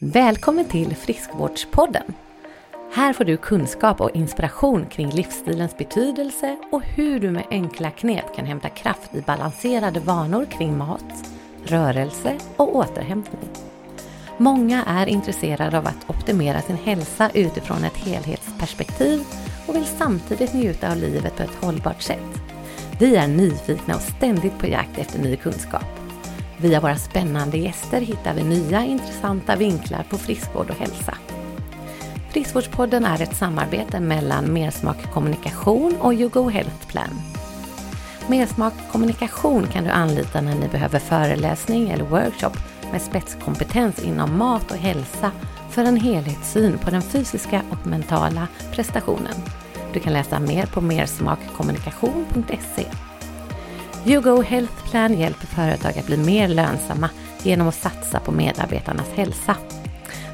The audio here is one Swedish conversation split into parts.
Välkommen till Friskvårdspodden! Här får du kunskap och inspiration kring livsstilens betydelse och hur du med enkla knep kan hämta kraft i balanserade vanor kring mat, rörelse och återhämtning. Många är intresserade av att optimera sin hälsa utifrån ett helhetsperspektiv och vill samtidigt njuta av livet på ett hållbart sätt. Vi är nyfikna och ständigt på jakt efter ny kunskap. Via våra spännande gäster hittar vi nya intressanta vinklar på friskvård och hälsa. Friskvårdspodden är ett samarbete mellan Mersmak Kommunikation och YouGo Health Plan. Mersmak Kommunikation kan du anlita när ni behöver föreläsning eller workshop med spetskompetens inom mat och hälsa för en helhetssyn på den fysiska och mentala prestationen. Du kan läsa mer på mersmakkommunikation.se. YouGo Health Plan hjälper företag att bli mer lönsamma genom att satsa på medarbetarnas hälsa.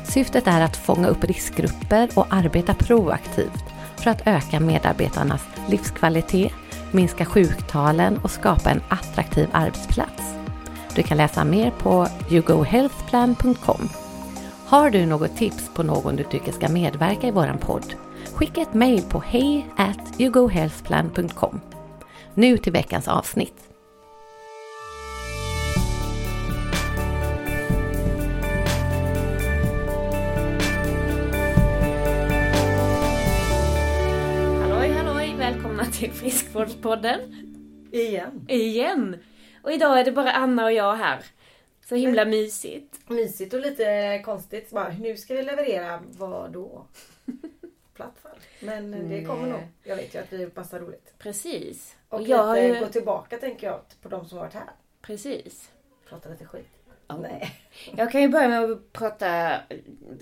Syftet är att fånga upp riskgrupper och arbeta proaktivt för att öka medarbetarnas livskvalitet, minska sjuktalen och skapa en attraktiv arbetsplats. Du kan läsa mer på yougohealthplan.com. Har du något tips på någon du tycker ska medverka i våran podd? Skicka ett mejl på hej yougohealthplan.com. Nu till veckans avsnitt. Välkomna till Friskvårdspodden. Igen. Igen! Och idag är det bara Anna och jag här. Så himla mysigt. Mysigt och lite konstigt. Bara, nu ska vi leverera vad då? Platt fall. Men det kommer nog. Jag vet ju att vi passar roligt. Precis. Och, Och jag lite ju... gå tillbaka tänker jag på de som varit här. Precis. Prata lite skit. Ja. Nej. Jag kan ju börja med att prata,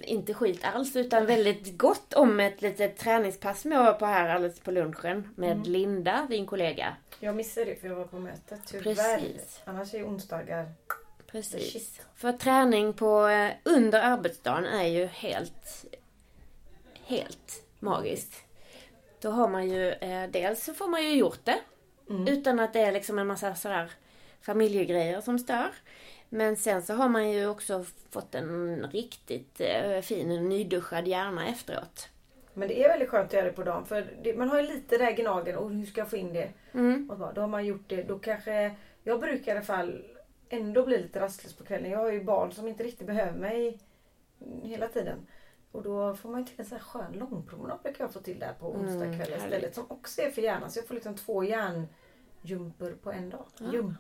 inte skit alls, utan väldigt gott om ett litet träningspass som jag var på här alldeles på lunchen med Mm. Linda, din kollega. Jag missade det för jag var på mötet. Tyvärr. Precis. Annars är ju onsdagar... Precis. Shit. För träning på eh, under arbetsdagen är ju helt, helt magiskt. Då har man ju, eh, dels så får man ju gjort det. Mm. Utan att det är liksom en massa sådär familjegrejer som stör. Men sen så har man ju också fått en riktigt eh, fin nyduschad hjärna efteråt. Men det är väldigt skönt att göra det på dagen. För det, man har ju lite där gnagen. Och hur ska jag få in det? Mm. Och då har man gjort det. Då kanske... Jag brukar i alla fall ändå bli lite rastlös på kvällen. Jag har ju barn som inte riktigt behöver mig hela tiden. Och då får man ju till en sån här skön långpromenad brukar jag få till där på onsdag Mm, istället. Som också är för hjärnan. Så jag får liksom två hjärnjumper på en dag. Ja.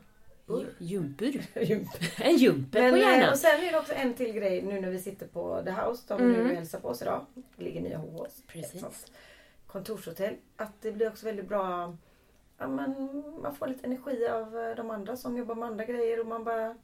Jumpor. Jumper. Jumper. En jumper på eh, hjärnan. och sen är det också en till grej nu när vi sitter på The House. De Mm. nu hälsar på oss idag. Det ligger nya Hovås. Precis. Kontorshotell. Att det blir också väldigt bra. Ja, men man får lite energi av eh, de andra som jobbar med andra grejer. Och, man bara,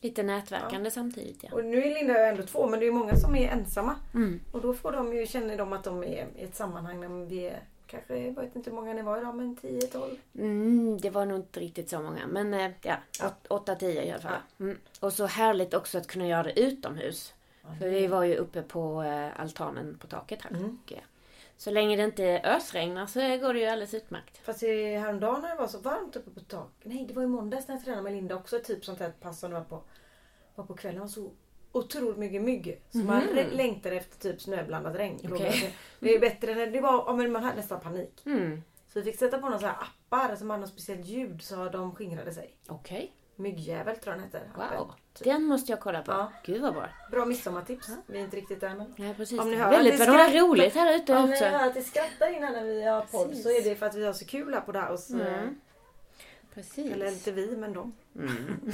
Lite nätverkande samtidigt ja. och nu är Linda och jag ändå två men det är många som är ensamma. Mm. Och då får de ju, känner de att de är i ett sammanhang där vi är kanske, jag vet inte hur många ni var idag, men 10-12. Mm, det var nog inte riktigt så många. Men eh, ja, Ja. 8-10 i alla fall. Mm. Och så härligt också att kunna göra det utomhus. För vi var ju uppe på eh, altanen på taket här. Mm. Eh, så länge det inte ösregnar så går det ju alldeles utmärkt. Fast i- häromdagen när det var så varmt uppe på tak. Nej, det var i måndags när jag tränade med Linda också. Typ sånt här pass som det var på, var på kvällen. Det var så otroligt mycket mygg. Så man re- längtade efter typ snöblandat regn. Okej. Det är bättre när det var, ja, men man hade nästan panik. Mm. Så vi fick sätta på några så appar som hade något speciellt ljud så de skingrade sig. Okej. Myggjävel tror jag den heter. appen. Wow. Typ. Den måste jag kolla på. Ja. Gud vad bra. Bra midsommartips. Vi är inte riktigt där men. Ja, precis. Om ni hör Väldigt att det vad de har skrattar- roligt här ute Om ni också. hör att det skrattar innan när vi har podd så är det för att vi har så kul här på det House. Mm. Precis. Eller inte vi men de. Mm.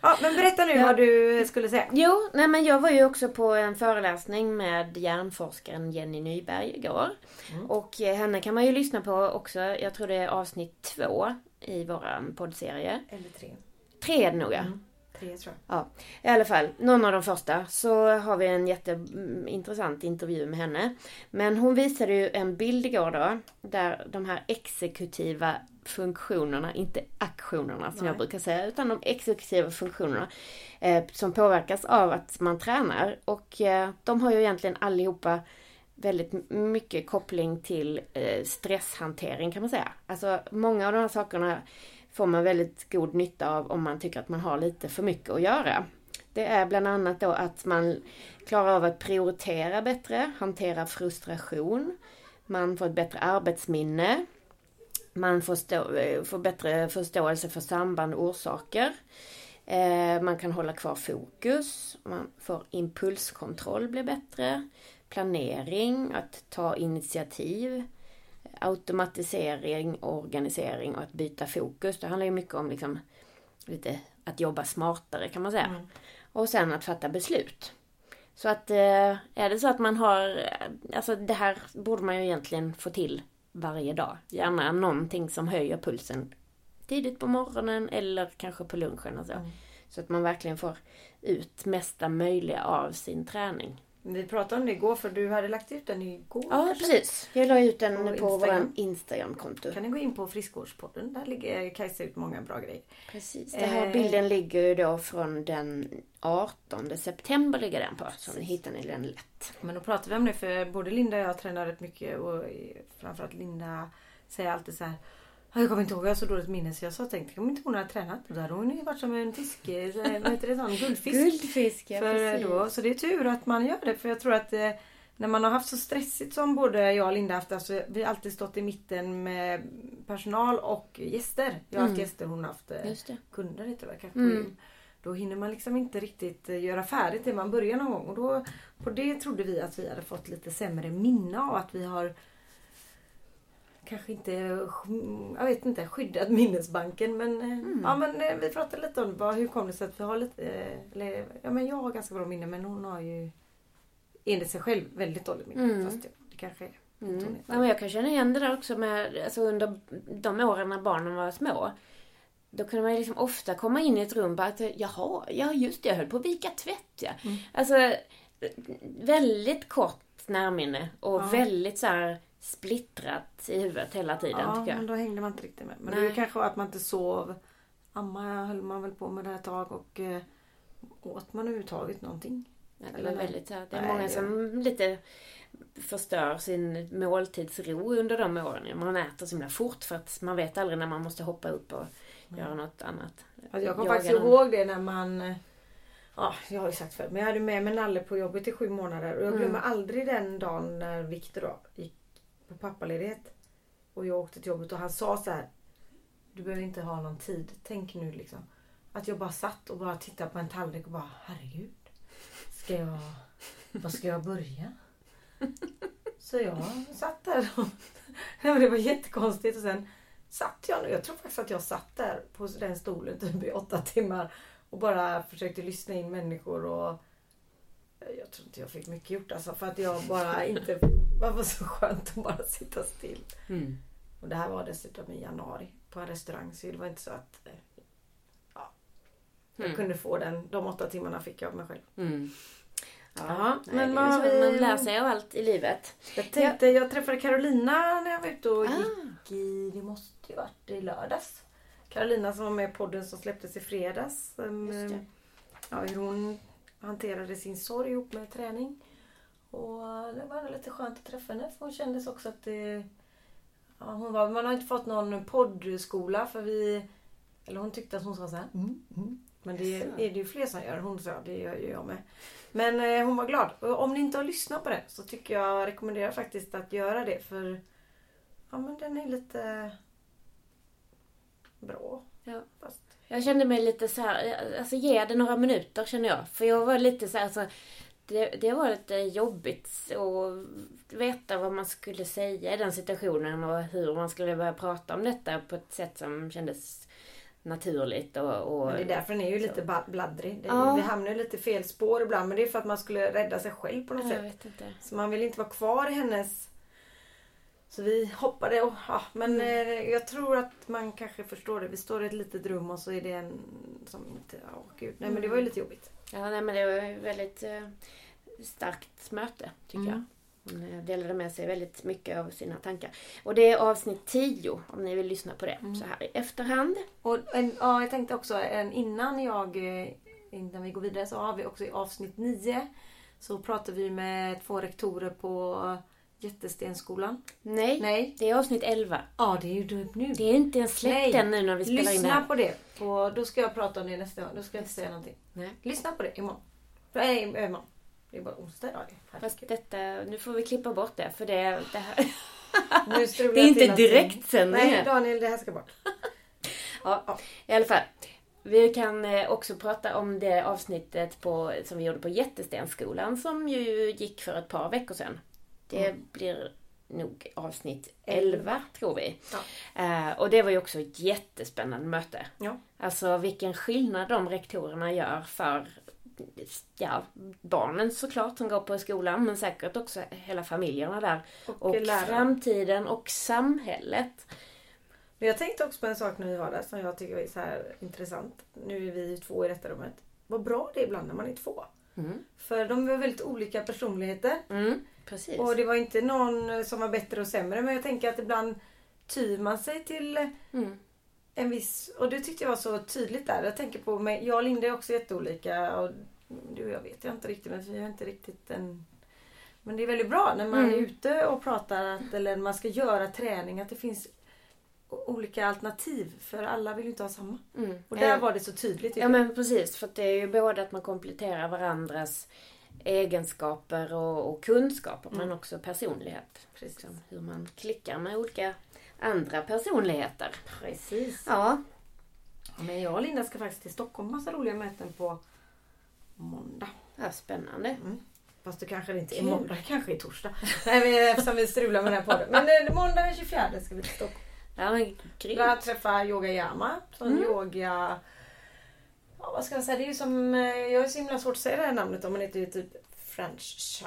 Ja men berätta nu Ja. vad du skulle säga. Jo, nej men jag var ju också på en föreläsning med hjärnforskaren Jenny Nyberg igår. Mm. Och eh, henne kan man ju lyssna på också. Jag tror det är avsnitt två i våran poddserie. Eller tre. Tre är det nog ja. Mm. Tre tror jag. I alla fall, någon av de första så har vi en jätteintressant intervju med henne. Men hon visade ju en bild igår då, där de här exekutiva funktionerna, inte aktionerna som Nej. jag brukar säga, utan de exekutiva funktionerna eh, som påverkas av att man tränar. Och eh, de har ju egentligen allihopa väldigt mycket koppling till eh, stresshantering kan man säga. Alltså många av de här sakerna får man väldigt god nytta av om man tycker att man har lite för mycket att göra. Det är bland annat då att man klarar av att prioritera bättre, hantera frustration, man får ett bättre arbetsminne, man får, stå, eh, får bättre förståelse för samband och orsaker. Eh, man kan hålla kvar fokus, man får impulskontroll blir bättre, planering, att ta initiativ, automatisering, organisering och att byta fokus. Det handlar ju mycket om liksom lite att jobba smartare kan man säga. Mm. Och sen att fatta beslut. Så att eh, är det så att man har, alltså det här borde man ju egentligen få till varje dag. Gärna någonting som höjer pulsen tidigt på morgonen eller kanske på lunchen och så. Mm. Så att man verkligen får ut mesta möjliga av sin träning. Vi pratade om det igår för du hade lagt ut den igår. Ja kanske? precis. Jag la ut den på, på vår Instagram-konto. Kan ni gå in på Friskvårdspodden. Där ligger Kajsa ut många bra grejer. Precis. Den här eh. bilden ligger ju då från den 18 september ligger den på. Så ni hittar ni den lätt. Men då pratar vi om det för både Linda och jag tränar rätt mycket och framförallt Linda säger alltid så här jag kommer inte ihåg, jag har så dåligt minne så jag sa tänkte om inte hon hade tränat. Då hade hon ju varit som en fiske, vad heter det, sån guldfisk. Guldfisk, ja, för då, Så det är tur att man gör det för jag tror att eh, när man har haft så stressigt som både jag och Linda haft. Alltså, vi har alltid stått i mitten med personal och gäster. Jag har haft mm. gäster, hon har haft eh, kunder heter det kanske mm. Då hinner man liksom inte riktigt eh, göra färdigt det man börjar någon gång. Och då, på det trodde vi att vi hade fått lite sämre minne av att vi har kanske inte, jag vet inte, skyddat minnesbanken men, eh, mm. ja, men eh, vi pratade lite om vad, hur kom det sig att vi har lite, eller, ja men jag har ganska bra minne men hon har ju enligt sig själv väldigt dåligt minne. Mm. Fast det kanske är mm. ja, men Jag kan känna igen det där också med, alltså under de åren när barnen var små. Då kunde man ju liksom ofta komma in i ett rum bara att jaha, ja just det, jag höll på att vika tvätt ja. Mm. Alltså väldigt kort närminne och ja. väldigt så här splittrat i huvudet hela tiden ja, tycker jag. men då hängde man inte riktigt med. Men Nej. det är kanske att man inte sov. Amma höll man väl på med det ett tag och eh, åt man överhuvudtaget någonting? Ja, det, Eller väldigt, det är många som lite förstör sin måltidsro under de åren. Man äter så himla fort för att man vet aldrig när man måste hoppa upp och mm. göra något annat. Alltså jag kommer faktiskt ihåg det när man eh, Ja, jag har ju sagt förut. Men jag hade med mig Nalle på jobbet i sju månader. Och jag glömmer mm. aldrig den dagen när Viktor gick på pappaledighet. Och jag åkte till jobbet och han sa så här. Du behöver inte ha någon tid. Tänk nu liksom. Att jag bara satt och bara tittade på en tallrik och bara herregud. Ska jag... Var ska jag börja? Så jag satt där och... det var jättekonstigt och sen satt jag Jag tror faktiskt att jag satt där på den stolen typ i åtta timmar och bara försökte lyssna in människor och jag tror inte jag fick mycket gjort alltså för att jag bara inte... Det var så skönt att bara sitta still. Mm. Och det här var dessutom i januari på en restaurang så det var inte så att... Eh, ja, jag mm. kunde få den. De åtta timmarna fick jag av mig själv. Mm. Ja, ja men man, vi... man lär sig av allt i livet. Jag tänkte, jag träffade Carolina när jag var ute och ah. gick i... Det måste ju varit i lördags. Carolina som var med i podden som släpptes i fredags. Um, ja, hur hon hanterade sin sorg ihop med träning. Och det var lite skönt att träffa henne för hon kändes också att det... Ja, hon var, man har inte fått någon poddskola för vi... Eller hon tyckte att hon sa så här. Mm, mm. Men det är det ju fler som gör. Hon sa det gör ju jag med. Men eh, hon var glad. Och om ni inte har lyssnat på det så tycker jag rekommenderar faktiskt att göra det för Ja men den är lite bra. Ja. Fast jag kände mig lite så här, alltså ge det några minuter känner jag. För jag var lite så här, alltså, det, det var lite jobbigt att veta vad man skulle säga i den situationen och hur man skulle börja prata om detta på ett sätt som kändes naturligt. Och, och men det är därför den är ju så. lite bladdrig. Det, ja. Vi hamnar ju lite fel spår ibland men det är för att man skulle rädda sig själv på något jag sätt. Så man vill inte vara kvar i hennes så vi hoppade och ja, men mm. eh, jag tror att man kanske förstår det. Vi står i ett litet rum och så är det en som inte, ja gud. Nej men det var ju lite jobbigt. Ja nej men det var ett väldigt eh, starkt möte tycker mm. jag. Hon eh, delade med sig väldigt mycket av sina tankar. Och det är avsnitt 10 om ni vill lyssna på det mm. så här i efterhand. Och en, ja, jag tänkte också en, innan jag eh, innan vi går vidare så har vi också i avsnitt 9 så pratar vi med två rektorer på Jättestenskolan. Nej, Nej. det är avsnitt 11. Ja, det är ju nu. Det är inte ens släppt än nu när vi spelar in det Lyssna här. på det. På, då ska jag prata om det nästa gång. Då ska jag inte säga någonting. Nej. Lyssna på det imorgon. Nej, imorgon. Det är bara onsdag idag. Fast detta, nu får vi klippa bort det för det, det här... Nu Det är inte allting. direktsändning Nej. Daniel, det här ska bort. Ja, Ja. i alla fall. Vi kan eh, också prata om det avsnittet på, som vi gjorde på Jättestenskolan som ju gick för ett par veckor sedan. Det Mm. blir nog avsnitt 11 tror vi. Ja. Eh, och det var ju också ett jättespännande möte. Ja. Alltså vilken skillnad de rektorerna gör för ja, barnen såklart som går på skolan men säkert också hela familjerna där. Och, Och framtiden och samhället. Men jag tänkte också på en sak när vi var där som jag tycker är så här intressant. Nu är vi två i detta rummet. Vad bra det är ibland när man är två. Mm. För de är väldigt olika personligheter. Mm, precis. Och det var inte någon som var bättre och sämre. Men jag tänker att ibland tyr man sig till Mm. en viss... Och det tyckte jag var så tydligt där. Jag tänker på mig. Jag och Linda är också jätteolika. Och du och jag vet jag inte riktigt. Men vi har inte riktigt en... Men det är väldigt bra när man Mm. är ute och pratar att, eller när man ska göra träning att det finns olika alternativ. För alla vill ju inte ha samma. Mm. Och där Ja. var det så tydligt. Ja men precis, för det är ju både att man kompletterar varandras egenskaper och, och kunskaper Mm. men också personlighet. Precis. Liksom, hur man klickar med olika andra personligheter. Precis. Ja, Men jag och Linda ska faktiskt till Stockholm. Massa roliga möten på måndag. ja spännande. Fast det kanske inte är måndag, kanske är torsdag. Nej, men eftersom vi strular med den här podden. Men eh, måndag den 24 ska vi till Stockholm. Ja men Där grymt. träffa Yoga Yama. Som Mm. yoga... Ja, vad ska jag säga? Det är ju som... eh, Jag är så himla svårt att säga det här namnet om. Det heter ju typ franchise.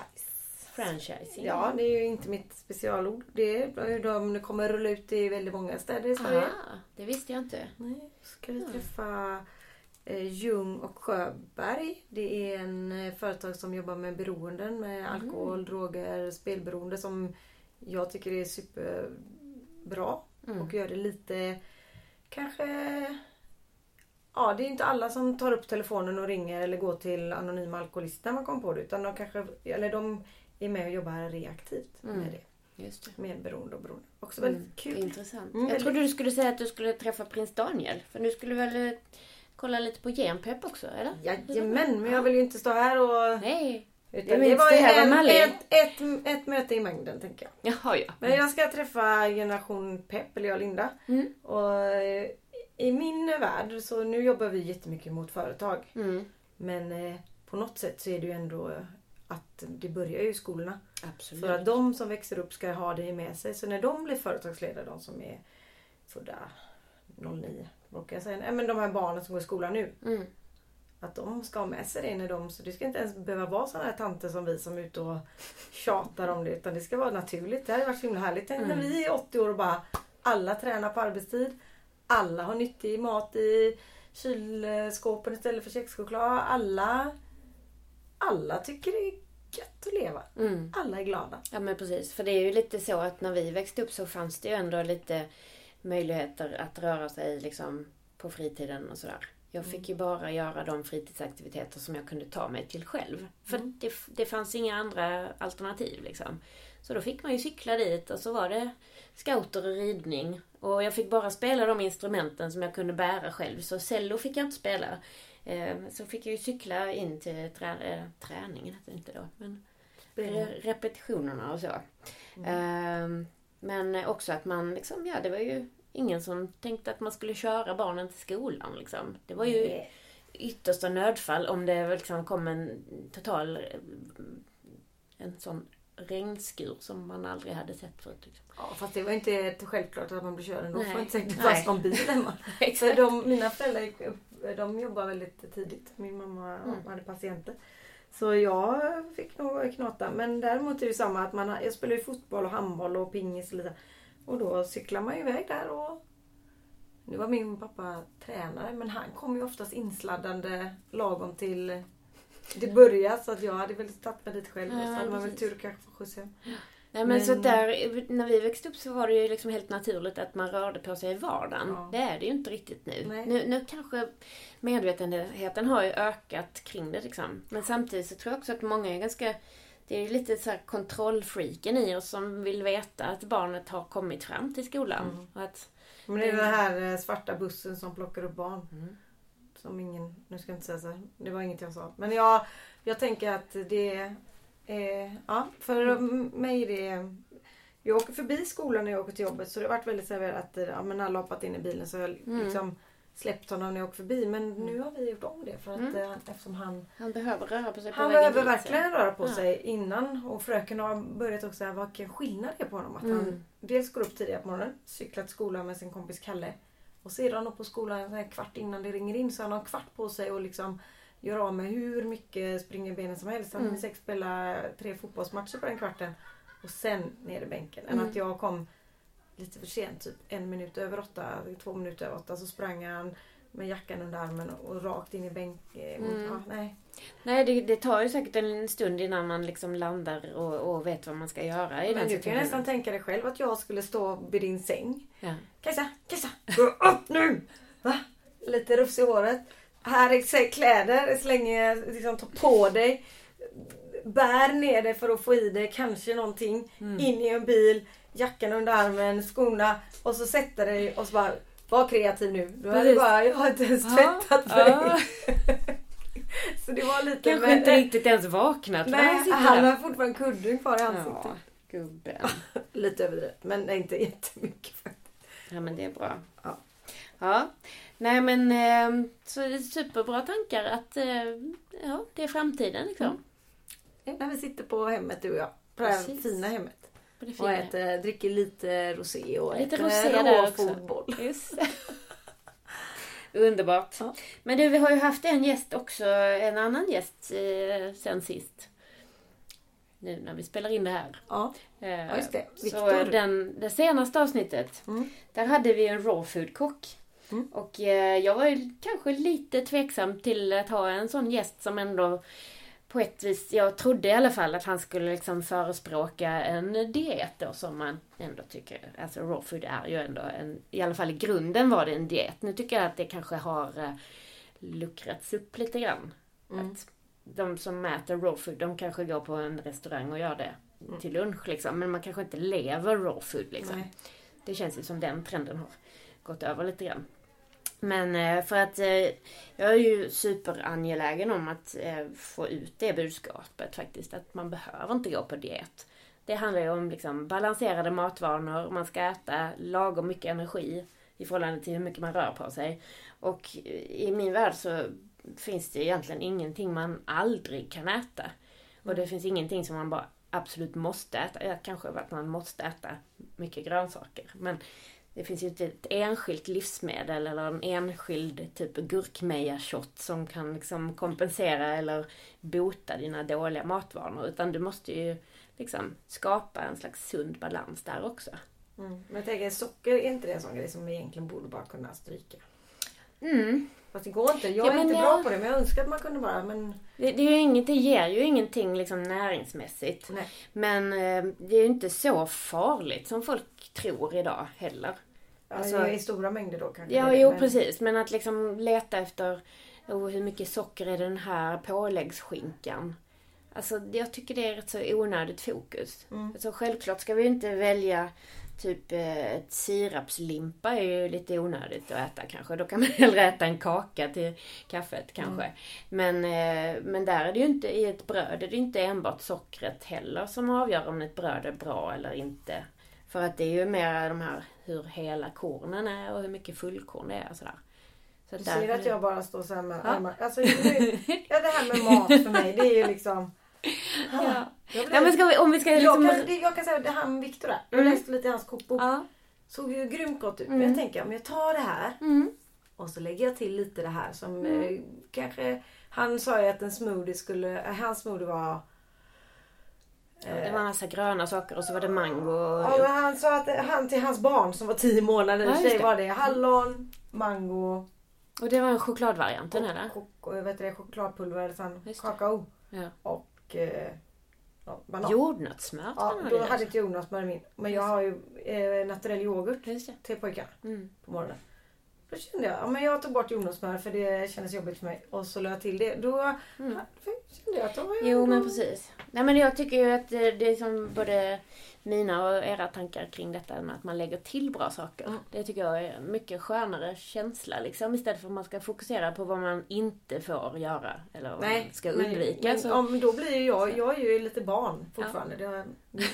Franchising. Ja, det är ju inte mitt specialord. Det är hur de kommer rulla ut i väldigt många städer i Sverige. Aha, det visste jag inte. Nej, ska vi träffa eh, Ljung och Sjöberg. Det är en eh, företag som jobbar med beroenden, med alkohol, droger, spelberoende som jag tycker är superbra. Mm. Och gör det lite, kanske... Ja, det är inte alla som tar upp telefonen och ringer eller går till anonyma alkoholister när man kommer på det. Utan de kanske, eller de är med och jobbar reaktivt Mm. med det. Just det. Med beroende och beroende. Också väldigt Mm, kul. Intressant. Mm, jag trodde du skulle säga att du skulle träffa prins Daniel. För du skulle väl eh, kolla lite på genpep också, eller? Jajamän, men jag vill ju inte stå här och... Nej. Utan Det var ju var en, ett, ett, ett möte i mängden tänker jag. Jaha ja. Men jag ska träffa generation Pep, eller jag och Linda. Mm. Och eh, i min värld så nu jobbar vi jättemycket mot företag. Mm. Men eh, på något sätt så är det ju ändå eh, att det börjar ju i skolorna. Absolut. För att de som växer upp ska ha det med sig. Så när de blir företagsledare, de som är födda 09, brukar jag säga. Nej, men de här barnen som går i skolan nu. Mm. Att de ska ha med sig det när de... Så det ska inte ens behöva vara sådana här tanter som vi som är ute och tjatar om det. Utan det ska vara naturligt. Det hade varit så himla härligt. Tänk när Mm. vi är 80 år och bara alla tränar på arbetstid. Alla har nyttig mat i kylskåpen istället för kexchoklad. Alla, alla tycker det är gött att leva. Mm. Alla är glada. Ja men precis. För det är ju lite så att när vi växte upp så fanns det ju ändå lite möjligheter att röra sig liksom på fritiden och sådär. Jag fick ju bara göra de fritidsaktiviteter som jag kunde ta mig till själv. För det, det fanns inga andra alternativ liksom. Så då fick man ju cykla dit och så var det scouter och ridning. Och jag fick bara spela de instrumenten som jag kunde bära själv. Så cello fick jag inte spela. Eh, Så fick jag ju cykla in till trä, eh, träningen, hette det inte då. Men re- repetitionerna och så. Ehm, Men också att man liksom, ja det var ju ingen som tänkte att man skulle köra barnen till skolan liksom. Det var ju yttersta nödfall om det liksom kom en total eh, en sån regnskur som man aldrig hade sett förut. Liksom. Ja, fast det var inte självklart att man blir körd ändå. Nej. Får inte säkert det Nej. fanns någon bil hemma. För de, mina föräldrar gick upp, de jobbar väldigt tidigt. Min mamma Mm. hade patienter. Så jag fick nog knata. Men däremot är det samma att man, jag spelar ju fotboll och handboll och pingis och lite. Och då cyklar man ju iväg där och nu var min pappa tränare men han kom ju oftast insladdande lagom till det började så att jag hade väl tagit mig dit själv och så Ja, hade man väl tur kanske få skjuts hem. Nej men, Men- så där, när vi växte upp så var det ju liksom helt naturligt att man rörde på sig i vardagen. Ja. Det är det ju inte riktigt nu. Nej. nu. Nu kanske medvetenheten har ju ökat kring det liksom. Men samtidigt så tror jag också att många är ganska det är ju lite så här kontrollfreaken i oss som vill veta att barnet har kommit fram till skolan. Mm. Och att, Men det är den här eh, svarta bussen som plockar upp barn. Mm. Som ingen, nu ska jag inte säga så här, det var inget jag sa. Men jag, jag tänker att det är, ja för mig är det jag åker förbi skolan när jag åker till jobbet så det har varit väldigt så att ja, men alla har hoppat in i bilen så jag Mm. liksom släppt honom när jag åker förbi. Men nu har vi gjort om det för att Mm. eh, eftersom han han behöver röra på sig på Han behöver dit, så. verkligen röra på Ja. sig innan och fröken har börjat också säga vilken skillnad det är på honom. Att Mm. han dels går upp tidigare på morgonen, cyklar till skolan med sin kompis Kalle. Och upp på skolan en kvart innan det ringer in så han har en kvart på sig och liksom gör av med hur mycket springerbenen som helst. Han Mm. hinner säkert spela tre fotbollsmatcher på den kvarten. Och sen ner i bänken. Än Mm. att jag kom lite för sent, typ en minut över åtta, två minuter över åtta. Så sprang han med jackan under armen och rakt in i bänk. eh, Mm. Ja, nej. Nej, det, det tar ju säkert en stund innan man liksom landar och, och vet vad man ska göra i Men den du kan ju nästan tänka dig själv att jag skulle stå vid din säng. Ja. Kajsa, Kajsa, gå upp nu! Va? Lite rufs i håret. Här är kläder, slänger, liksom ta på dig. Bär ner dig för att få i dig kanske någonting. Mm. In i en bil, jackan under armen, skorna och så sätta dig och så bara var kreativ nu. Då hade Precis. bara, jag har inte ens Ja, tvättat för ja. dig. Så det var lite... Kanske men- inte riktigt ens vaknat Nej, han har fortfarande kudden kvar i ansiktet. Ja, gubben. Lite överdrivet, men inte jättemycket faktiskt. Ja, men det är bra. Ja. Ja. Nej, men eh, så det är superbra tankar att eh, ja, det är framtiden liksom. Mm. När vi sitter på hemmet du och jag. På det här Precis. fina hemmet. På det Och äter, dricker lite rosé och Lite äter rosé. Just det. Underbart. Ja. Men du, vi har ju haft en gäst också, en annan gäst eh, sen sist. Nu när vi spelar in det här. Ja. Eh, Ja, just det. Så Viktor. den, det senaste avsnittet, Mm. där hade vi en raw food-kock. Mm. Och eh, jag var ju kanske lite tveksam till att ha en sån gäst som ändå på ett vis, jag trodde i alla fall att han skulle liksom förespråka en diet då som man ändå tycker, alltså raw food är ju ändå en, i alla fall i grunden var det en diet. Nu tycker jag att det kanske har eh, luckrats upp lite grann. Mm. Att de som äter raw food, de kanske går på en restaurang och gör det till lunch liksom. Men man kanske inte lever raw food liksom. Nej. Det känns ju som den trenden har gått över lite grann. Men eh, för att eh, jag är ju superangelägen om att eh, få ut det budskapet faktiskt. Att man behöver inte gå på diet. Det handlar ju om liksom balanserade matvanor. Man ska äta lagom mycket energi i förhållande till hur mycket man rör på sig. Och i min värld så finns det egentligen ingenting man aldrig kan äta. Och det finns ingenting som man bara absolut måste äta. Ja, kanske att man måste äta mycket grönsaker. Men det finns ju inte ett enskilt livsmedel eller en enskild typ gurkmeja-shot som kan liksom kompensera eller bota dina dåliga matvanor. Utan du måste ju liksom skapa en slags sund balans där också. Mm. Men jag tänker socker, är inte det en sån grej som vi egentligen borde bara kunna stryka? Mm. Fast det går inte. Jag Ja, är inte jag- bra på det men jag önskar att man kunde bara men Det, det, är ju inget, det ger ju ingenting liksom näringsmässigt. nej. Men eh, det är ju inte så farligt som folk tror idag heller. Alltså, Alltså- I stora mängder då kanske. Ja, det jo men- precis. Men att liksom leta efter oh, hur mycket socker är den här påläggsskinkan. Alltså jag tycker det är ett så onödigt fokus. Mm. Alltså, självklart ska vi inte välja typ eh, ett sirapslimpa är ju lite onödigt att äta kanske. Då kan man hellre äta en kaka till kaffet kanske. Men, eh, men där är det ju inte, i ett bröd är det inte enbart sockret heller som avgör om ett bröd är bra eller inte. För att det är ju mer de här hur hela kornen är och hur mycket fullkorn det är och sådär. Så Du ser att jag bara står så här med Ja. armar. Alltså, ja, det här med mat för mig det är ju liksom... Ja. Jag, Ja, men ska vi, om vi ska jag, liksom... kan, det, jag kan säga det här med Viktor där. Jag Mm. läste lite i hans kokbok. Ja. Såg ju grymt gott ut. Mm. Men jag tänker om jag tar det här Mm. och så lägger jag till lite det här som Mm. eh, kanske... Han sa ju att en smoothie skulle... Eh, hans smoothie var... Ja, det var en massa gröna saker och så var det mango. Ja, men han sa att han till hans barn som var 10 månader Ja, tjej var det hallon, mango, Och det var en chokladvarianten eller? och, vet du, chokladpulver det. kakao Ja. och eh, ja, banan. Jordnötssmör Ja, jag då hade inte Jonas smör i min. Men jag har ju eh, naturell yoghurt Just det. till pojkarna Mm. på morgonen. Då kände jag, ja men jag tog bort jordnötssmör för det kändes jobbigt för mig. Och så la jag till det. Då Mm. kände jag tar Jo men precis. Nej men jag tycker ju att det det som både mina och era tankar kring detta med att man lägger till bra saker. Mm. Det tycker jag är en mycket skönare känsla liksom. Istället för att man ska fokusera på vad man inte får göra. Eller vad man ska undvika. Men, så, ja, men då blir ju jag, jag är ju lite barn fortfarande. Det har-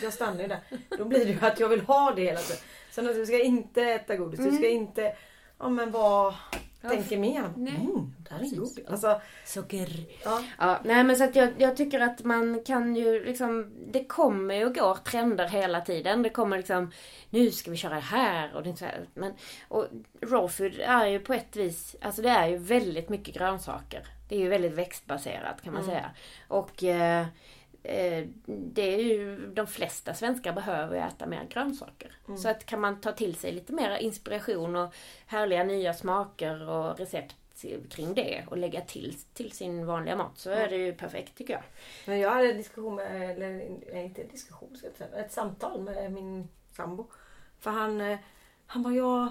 jag stannar ju där. Då blir det ju att jag vill ha det hela tiden. Sen att du ska inte äta godis, du ska inte... Ja men vad tänker mer? Nej. Mm, det här är godis. Alltså, Socker. ja. Ja, nej men så att jag, jag tycker att man kan ju liksom, det kommer ju och går trender hela tiden. Det kommer liksom, nu ska vi köra det här och det så här. Men, och raw food är ju på ett vis, alltså det är ju väldigt mycket grönsaker. Det är ju väldigt växtbaserat kan man säga. Och eh, det är ju, de flesta svenskar behöver ju äta mer grönsaker. Så att kan man ta till sig lite mer inspiration och härliga nya smaker och recept kring det och lägga till till sin vanliga mat så är det ju perfekt tycker jag. Men jag hade en diskussion med, eller inte en diskussion, ett samtal med min sambo. För han, eh, han bara, jag...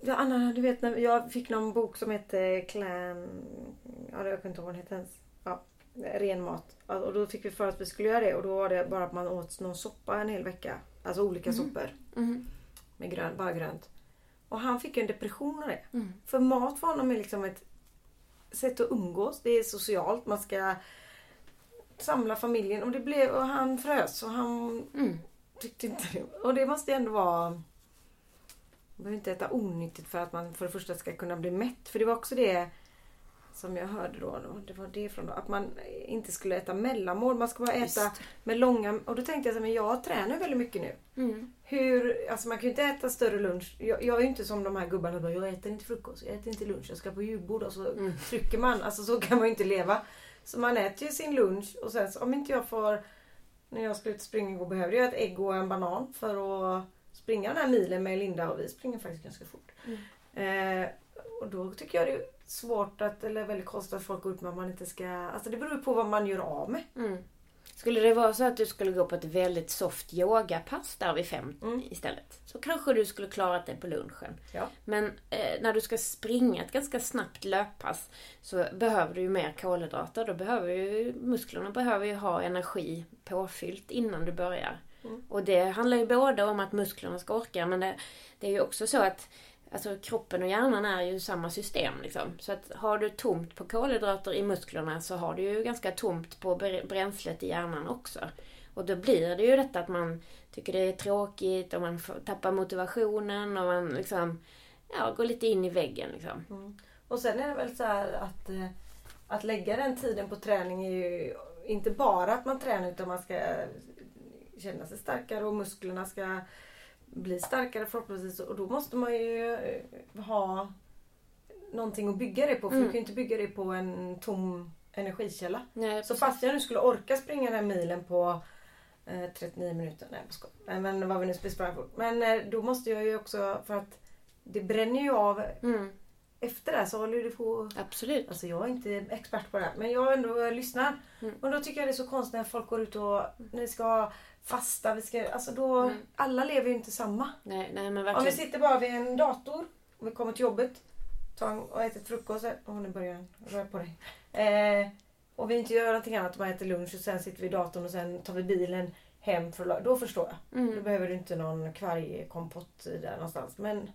Ja, Anna, du vet när jag fick någon bok som hette Clan... Ja, jag kommer inte ihåg vad den hette ens. Ja, ren mat. Ja, Och då fick vi för att vi skulle göra det och då var det bara att man åt någon soppa en hel vecka. Alltså olika soppor. Mhm. Med grön, bara grönt. Och han fick en depression av det. Mm. För mat för honom är liksom ett sätt att umgås. Det är socialt. Man ska samla familjen. Och, det blev, och han frös och han Mm. tyckte inte det. Och det måste ju ändå vara... Man behöver inte äta onyttigt för att man för det första ska kunna bli mätt. För det var också det som jag hörde då. Det var det från då. Att man inte skulle äta mellanmål. Man ska bara äta Just. med långa... Och då tänkte jag så här, men jag tränar väldigt mycket nu. Mm. Hur, alltså man kan ju inte äta större lunch. Jag, jag är ju inte som de här gubbarna bara, jag äter inte frukost, jag äter inte lunch, jag ska på julbord och så Mm. trycker man. Alltså så kan man ju inte leva. Så man äter ju sin lunch och sen så, om inte jag får, när jag ska ut och springa igår behövde jag ett ägg och en banan för att springa den här milen med Linda och vi springer faktiskt ganska fort. Eh, och då tycker jag det svårt att, eller väldigt konstigt att folk går ut med att man inte ska, alltså det beror ju på vad man gör av med. Mm. Skulle det vara så att du skulle gå på ett väldigt soft yogapass där vid fem Mm. istället. Så kanske du skulle klarat det på lunchen. Ja. Men eh, när du ska springa ett ganska snabbt löppass så behöver du ju mer kolhydrater. Då behöver ju musklerna behöver ju ha energi påfyllt innan du börjar. Mm. Och det handlar ju både om att musklerna ska orka men det, det är ju också så att Alltså kroppen och hjärnan är ju samma system liksom. Så att har du tomt på kolhydrater i musklerna så har du ju ganska tomt på bränslet i hjärnan också. Och då blir det ju detta att man tycker det är tråkigt och man tappar motivationen och man liksom ja, går lite in i väggen liksom. Mm. Och sen är det väl så här att, eh, att lägga den tiden på träning är ju inte bara att man tränar utan man ska känna sig starkare och musklerna ska bli starkare förhoppningsvis. Och då måste man ju eh, ha någonting att bygga det på. För Mm. du kan ju inte bygga det på en tom energikälla. Nej, Så fast jag nu skulle orka springa den här milen på eh, 39 minuter. Nej jag Men vad vi nu springa fort. Men eh, då måste jag ju också för att det bränner ju av Mm, efter det så håller det på absolut. Alltså jag är inte expert på det här men jag ändå lyssnar. Mm. Och då tycker jag det är så konstigt när folk går ut och ni ska fasta, vi ska, alltså då, Mm. alla lever ju inte samma. Nej, nej men Om vi verkligen. sitter bara vid en dator och vi kommer till jobbet tar en, och äter frukost, åh nu börjar den röra på dig. Eh, och vi inte gör någonting annat, bara äter lunch och sen sitter vi i datorn och sen tar vi bilen hem för Då förstår jag. Då Mm. behöver du inte någon kvargkompott där någonstans. Men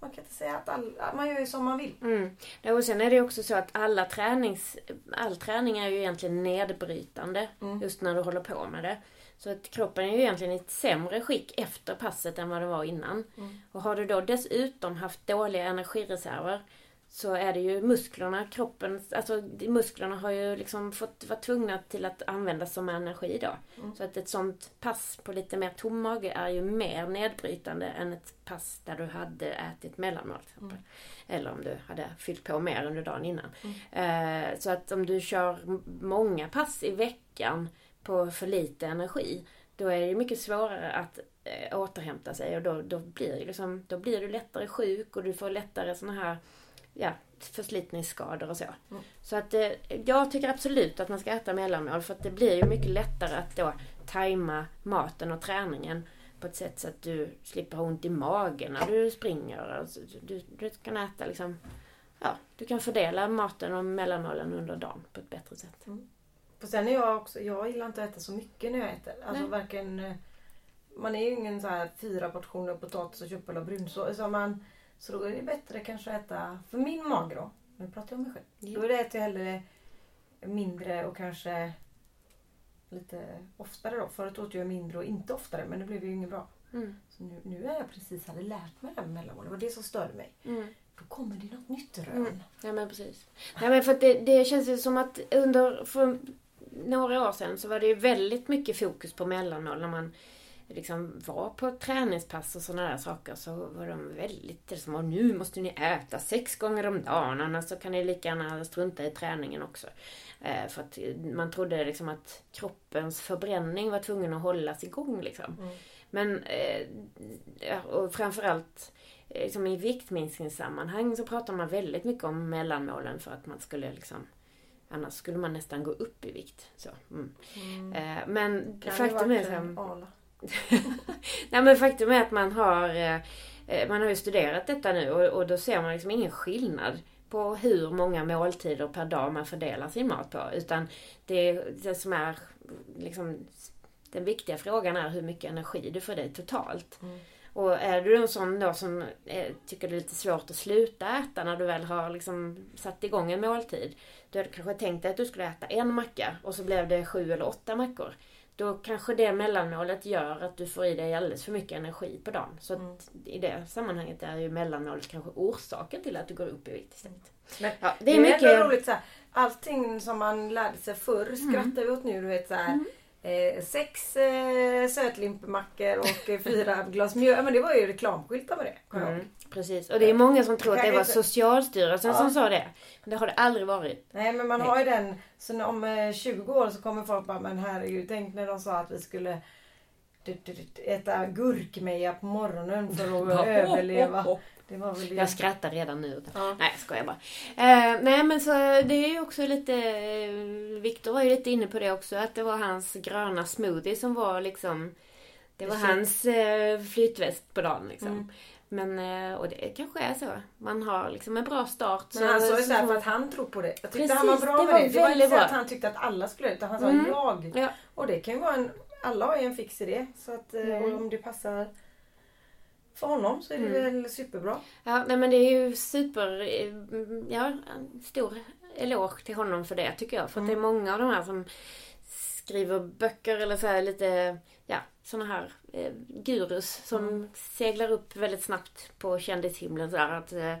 man kan inte säga att alla, man gör ju som man vill. Mm. Och sen är det också så att alla tränings, all träning är ju egentligen nedbrytande Mm. just när du håller på med det. Så att kroppen är ju egentligen i ett sämre skick efter passet än vad den var innan. Mm. Och har du då dessutom haft dåliga energireserver så är det ju musklerna, kroppen, alltså musklerna har ju liksom fått vara tvungna till att användas som energi då. Mm. Så att ett sånt pass på lite mer tom mage är ju mer nedbrytande än ett pass där du hade ätit mellanmål till exempel. Eller om du hade fyllt på mer under dagen innan. Eh, så att om du kör många pass i veckan på för lite energi då är det mycket svårare att eh, återhämta sig och då, då, blir liksom, då blir du lättare sjuk och du får lättare såna här ja, förslitningsskador och så. Mm. Så att eh, jag tycker absolut att man ska äta mellanmål för att det blir ju mycket lättare att då tajma maten och träningen på ett sätt så att du slipper ha ont i magen när du springer. Alltså, du, du kan äta liksom ja, du kan fördela maten och mellanmålen under dagen på ett bättre sätt. För sen är jag också, jag gillar inte att äta så mycket när jag äter. Alltså Nej. varken, eh, man är ju ingen så här fyra portioner potatis och köttbullar och brunsås. Så, man, så då är det bättre kanske att äta, för min mage då, nu pratar jag om mig själv. Ja. Då äter jag hellre mindre och kanske lite oftare då. Förut åt jag mindre och inte oftare men det blev ju inget bra. Mm. Så nu, nu är jag precis hade lärt mig det här med mellanmål. Det var det som störde mig. Mm. Då kommer det något nytt rön. Mm. Ja men precis. Nej men för det, det känns ju som att under, för några år sedan så var det ju väldigt mycket fokus på mellanmål när man liksom var på träningspass och sådana där saker så var de väldigt det som att nu måste ni äta sex gånger om dagen annars så kan ni lika gärna strunta i träningen också. Eh, för att man trodde liksom att kroppens förbränning var tvungen att hållas igång liksom. Mm. Men eh, och framförallt eh, liksom i viktminskningssammanhang så pratar man väldigt mycket om mellanmålen för att man skulle liksom Annars skulle man nästan gå upp i vikt. Så, mm. eh, men faktum är så. Nej men faktum är att man har eh, eh, Man har ju studerat detta nu och, och då ser man liksom ingen skillnad på hur många måltider per dag man fördelar sin mat på. Utan det, det som är liksom Den viktiga frågan är hur mycket energi du får dig totalt. Mm. Och är du en sån då som eh, tycker det är lite svårt att sluta äta när du väl har liksom satt igång en måltid. Du hade kanske tänkt dig att du skulle äta en macka och så blev det sju eller åtta mackor. Då kanske det mellanmålet gör att du får i dig alldeles för mycket energi på dagen. Så Mm. i det sammanhanget är ju mellanmålet kanske orsaken till att du går upp i vikt istället. Men Ja, det Det är är, mycket... ändå roligt så här, allting som man lärde sig förr Mm. skrattar vi åt nu. Du vet så här, eh, sex eh, sötlimpemackor och eh, fyra glas mjöl. Men det var ju reklamskyltar med det. Mm, precis. Och det är många som tror att det var inte- Socialstyrelsen Ja. som sa det. Men det har det aldrig varit. Nej men man Nej. har ju den. Så om eh, 20 år så kommer folk bara men herregud tänk när de sa att vi skulle äta gurkmeja på morgonen för att överleva. Det. Jag skrattar redan nu. Ja. Nej, jag skojar bara. Eh, nej, men så det är ju också lite... Eh, Viktor var ju lite inne på det också, att det var hans gröna smoothie som var liksom... Det var hans eh, flytväst på dagen liksom. Mm. Men, eh, och det kanske är så. Man har liksom en bra start. Men han sa ju såhär för att han tror på det. Jag tyckte Precis, han var bra det med var det. Det var inte så att han tyckte att alla skulle utan han sa Mm. jag. Ja. Och det kan ju vara en, alla har ju en fix idé. Så att eh, Mm. om det passar för honom så är det Mm. väl superbra. Ja, nej men det är ju super... Ja, en stor eloge till honom för det tycker jag. För att det är många av de här som skriver böcker eller så här lite, ja, såna här eh, gurus som seglar upp väldigt snabbt på kändishimlen så att eh,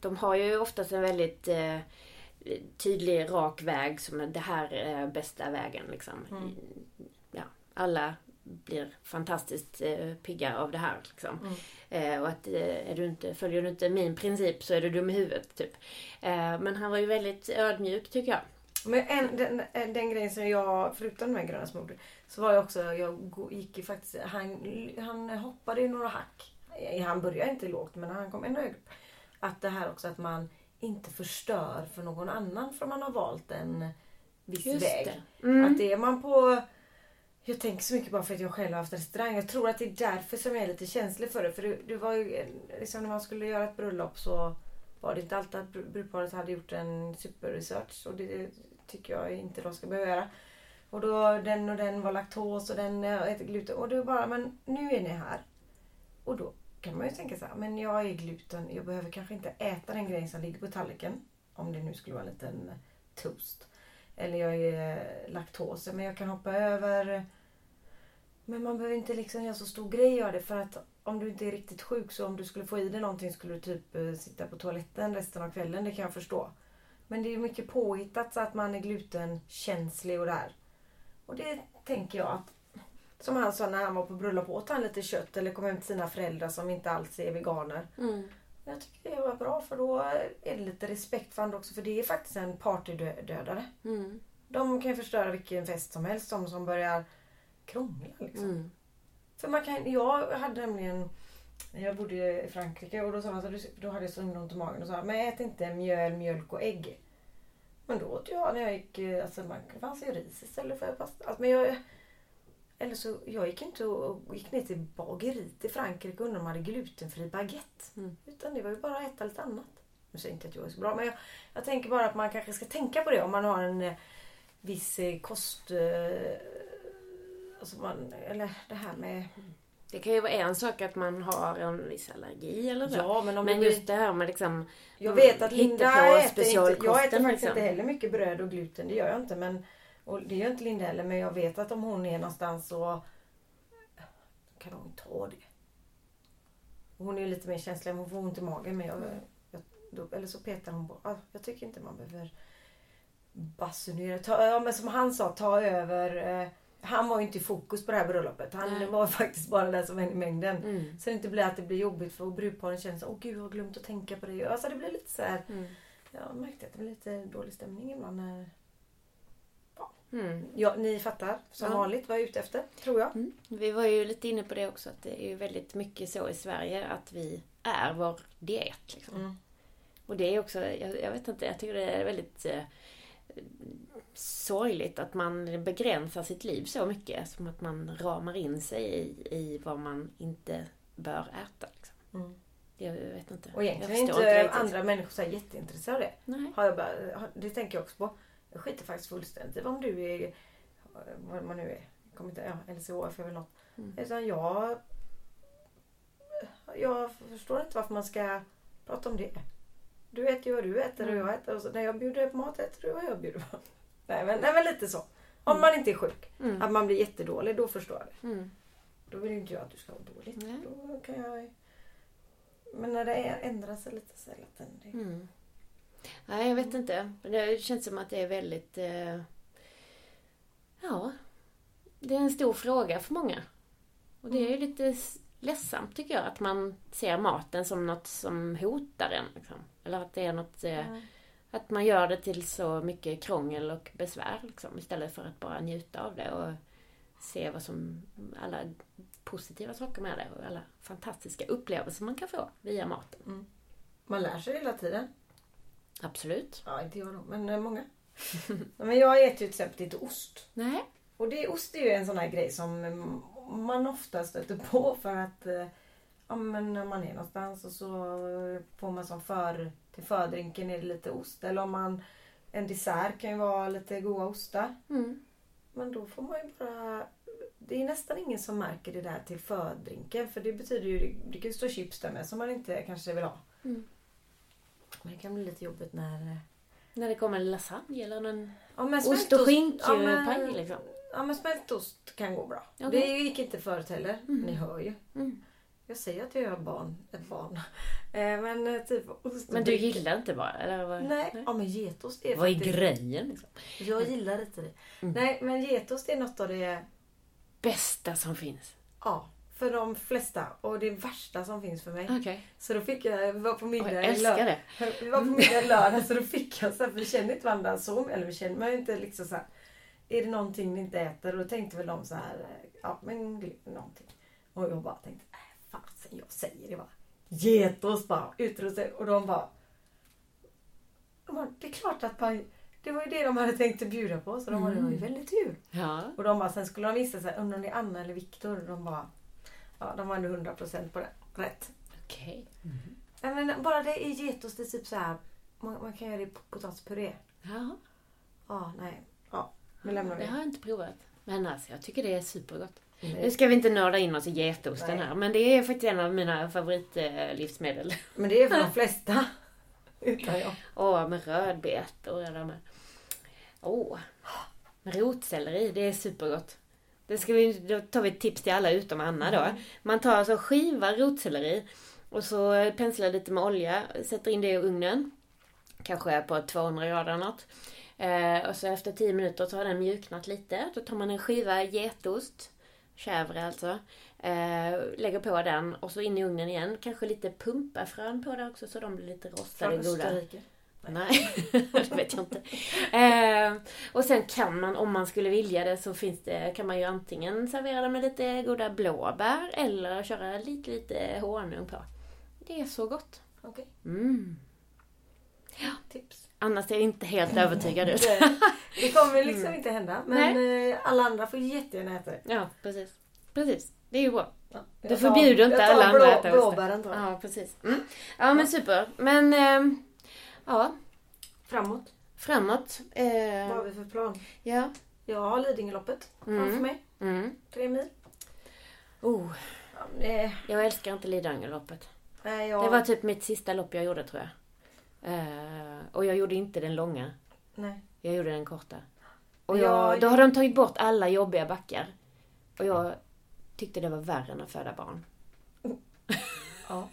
De har ju oftast en väldigt eh, tydlig, rak väg som är det här är bästa vägen liksom. Mm. Ja, alla blir fantastiskt eh, pigga av det här liksom. Mm. Eh, och att eh, är du inte, följer du inte min princip så är du dum i huvudet typ. Eh, men han var ju väldigt ödmjuk tycker jag. Men en, den, en, den grejen som jag, förutom de här gröna smoothie, så var jag också, jag gick ju faktiskt, han, han hoppade ju några hack. Han började inte lågt men han kom ändå högt. Att det här också att man inte förstör för någon annan för man har valt en viss väg. det. Mm. Att det är man på... Jag tänker så mycket bara för att jag själv har haft restaurang. Jag tror att det är därför som jag är lite känslig för det. För det, det var ju, liksom när man skulle göra ett bröllop så var det inte alltid att brudparet hade gjort en superresearch. Och det tycker jag inte de ska behöva göra. Och då den och den var laktos och den eh, äter gluten. Och det var bara, men nu är ni här. Och då kan man ju tänka så här, men jag är gluten. Jag behöver kanske inte äta den grejen som ligger på tallriken. Om det nu skulle vara en liten toast. Eller jag är eh, laktos. Men jag kan hoppa över. Men man behöver inte liksom göra så stor grej av det. För att om du inte är riktigt sjuk så om du skulle få i dig någonting skulle du typ eh, sitta på toaletten resten av kvällen. Det kan jag förstå. Men det är mycket påhittat så att man är glutenkänslig och där. Och det tänker jag att som han sa när han var på bröllop åt han lite kött eller kom hem till sina föräldrar som inte alls är veganer. Mm. Jag tycker det var bra för då är det lite respekt för andra också för det är faktiskt en partydödare. Mm. De kan ju förstöra vilken fest som helst. De som börjar krångla liksom. Mm. För man kan, jag hade nämligen jag bodde i Frankrike och då sa man så då hade jag så ont i magen och sa men ät inte mjöl, mjölk och ägg. Men då åt jag när jag gick, eh, alltså man, det fanns ju ris istället för pasta. Alltså, men jag, eller så, jag gick inte och gick ner till bageriet i Frankrike och undrade om de hade glutenfri baguette. Mm. Utan det var ju bara att äta lite annat. Nu säger inte att jag är så bra men jag, jag tänker bara att man kanske ska tänka på det om man har en eh, viss eh, kost... Eh, alltså man, eller det här med... Det kan ju vara en sak att man har en viss allergi eller så. Ja men om Men just det här med liksom... Jag vet att Linda äter inte... Jag äter faktiskt liksom. inte heller mycket bröd och gluten. Det gör jag inte men... Och det gör inte Linda heller men jag vet att om hon är någonstans så kan hon ta det. Hon är ju lite mer känslig, hon får ont i magen men jag, jag då, eller så petar hon på. Jag tycker inte man behöver basunera. Ta, ja, men som han sa, ta över. Eh, han var ju inte i fokus på det här bröllopet. Han Nej. var faktiskt bara där som en i mängden. Mm. Så det inte blir att det blir jobbigt för brudparen känner så åh gud jag har glömt att tänka på det. Alltså det blir lite så här. Mm. Jag märkte att det blir lite dålig stämning ibland när... Mm. Ja, ni fattar som Ja. vanligt vad jag är ute efter, tror jag. Mm. Vi var ju lite inne på det också att det är ju väldigt mycket så i Sverige att vi är vår diet. Liksom. Mm. Och det är också, jag, jag vet inte, jag tycker det är väldigt eh, sorgligt att man begränsar sitt liv så mycket. Som att man ramar in sig i, i vad man inte bör äta. Liksom. Mm. Jag vet inte. Och egentligen är inte, andra människor så här jätteintresserade av det. Nej. Har jag bara, har- det tänker jag också på. Jag skiter faktiskt fullständigt i om du är, vad man nu är, jag kommer inte, ja, LCHF är väl något. Mm. Utan jag, jag förstår inte varför man ska prata om det. Du äter ju vad du äter och Mm. jag äter. Och så när jag bjuder på mat äter du vad jag bjuder på. Nej men, nej, men lite så. Om Mm. man inte är sjuk. Mm. Att man blir jättedålig, då förstår jag det. Mm. Då vill inte jag att du ska vara dåligt. Nej. Då kan jag... Men när det är- ändrar sig lite så att det... Mm. Nej, jag vet inte. Det känns som att det är väldigt... Eh, ja, det är en stor fråga för många. Och det är ju lite s- ledsamt tycker jag att man ser maten som något som hotar en. Liksom. Eller att det är något... Eh, Att man gör det till så mycket krångel och besvär liksom, istället för att bara njuta av det och se vad som... Alla positiva saker med det och alla fantastiska upplevelser man kan få via maten. Man lär sig hela tiden. Absolut. Ja, inte jag då, men eh, många. men jag äter ju till exempel inte ost. Nej. Och det, ost är ju en sån här grej som mm, man ofta stöter på för att eh, ja, men när man är någonstans och så får man som för, till fördrinken är det lite ost. Eller om man, en dessert kan ju vara lite goda ostar. Mm. Men då får man ju bara... Det är nästan ingen som märker det där till fördrinken. För det betyder ju... Det kan ju stå chips där med som man inte kanske vill ha. Mm. Men det kan bli lite jobbigt när... När det kommer lasagne eller en Ja, men ost och skinkpaj ja, liksom. Ja men smältost kan gå bra. Okej. Det gick inte förut heller. Ni hör ju. Mm. Jag säger att jag är barn, ett barn. Eh, men eh, typ ost Men du gillar inte bara? Eller vad? Nej, ja men getost är Vad är faktiskt... grejen liksom? Jag gillar inte det. Mm. Nej men getost är något av det... Bästa som finns. Ja, för de flesta. Och det värsta som finns för mig. Okej. Så då fick jag, vi var på middag Jag i lördag. det. Vi var på middag i lördag så då fick jag så här, för vi känner inte varandra så, eller vi känner, men inte liksom så här. Är det någonting ni inte äter? Och då tänkte väl de så här, eh, ja men någonting. Och jag bara tänkte, äh, fasen jag säger det bara. Getost bara, utrustning. Och de bara, de bara, det är klart att man, det var ju det de hade tänkt att bjuda på. Så de det var ju väldigt tur. Ja. Och de bara, sen skulle de visa sig, undrar om det är Anna eller Viktor. De bara, ja de var ändå 100% på det. Rätt. Okej. Nej, men bara det i getost, det är typ så här. Man, man kan göra det i potatispuré. Ja. Ja, nej. Ja, nu lämnar vi. Det har jag inte provat. Men alltså jag tycker det är supergott. Nu Nej. ska vi inte nörda in oss i getosten Nej. här. Men det är faktiskt en av mina favoritlivsmedel. Men det är för de flesta. Utan jag. Åh, med rödbetor och det med. Åh. Med rotselleri, det är supergott. Det ska vi, då tar vi ett tips till alla utom Anna då. Man tar alltså skiva rotselleri och så penslar lite med olja, sätter in det i ugnen. Kanske på 200 grader eller något. Eh, och så efter 10 minuter så har den mjuknat lite. Då tar man en skiva getost, chèvre alltså. Eh, lägger på den och så in i ugnen igen. Kanske lite pumpafrön på det också så de blir lite rostade och goda. Österrike. Nej, det vet jag inte. Eh, och sen kan man, om man skulle vilja det, så finns det, kan man ju antingen servera det med lite goda blåbär eller köra lite, lite honung på. Det är så gott. Okej, Mm. tips. Annars är jag inte helt övertygad ut. Det, det kommer liksom inte hända. Men Nej. eh, alla andra får jättegärna äta det. Ja, precis. Precis, det är ju bra. Ja, Du tar- förbjuder inte alla andra att äta ost. Blåbären tar jag. Ja, precis. Mm. Ja, men super. Men eh, Ja, Framåt. framåt. Vad Eh, har vi för plan? ja. Jag har Lidingöloppet framför Mm. mig. Mm. Tre mil. Oh, Ja, det, jag älskar inte Lidingöloppet. jag, Det var typ mitt sista lopp jag gjorde tror jag. Eh, och jag gjorde inte den långa. nej. Jag gjorde den korta. Och Ja, jag, då har de tagit bort alla jobbiga backar. Och jag tyckte det var värre än att föda barn. Ja.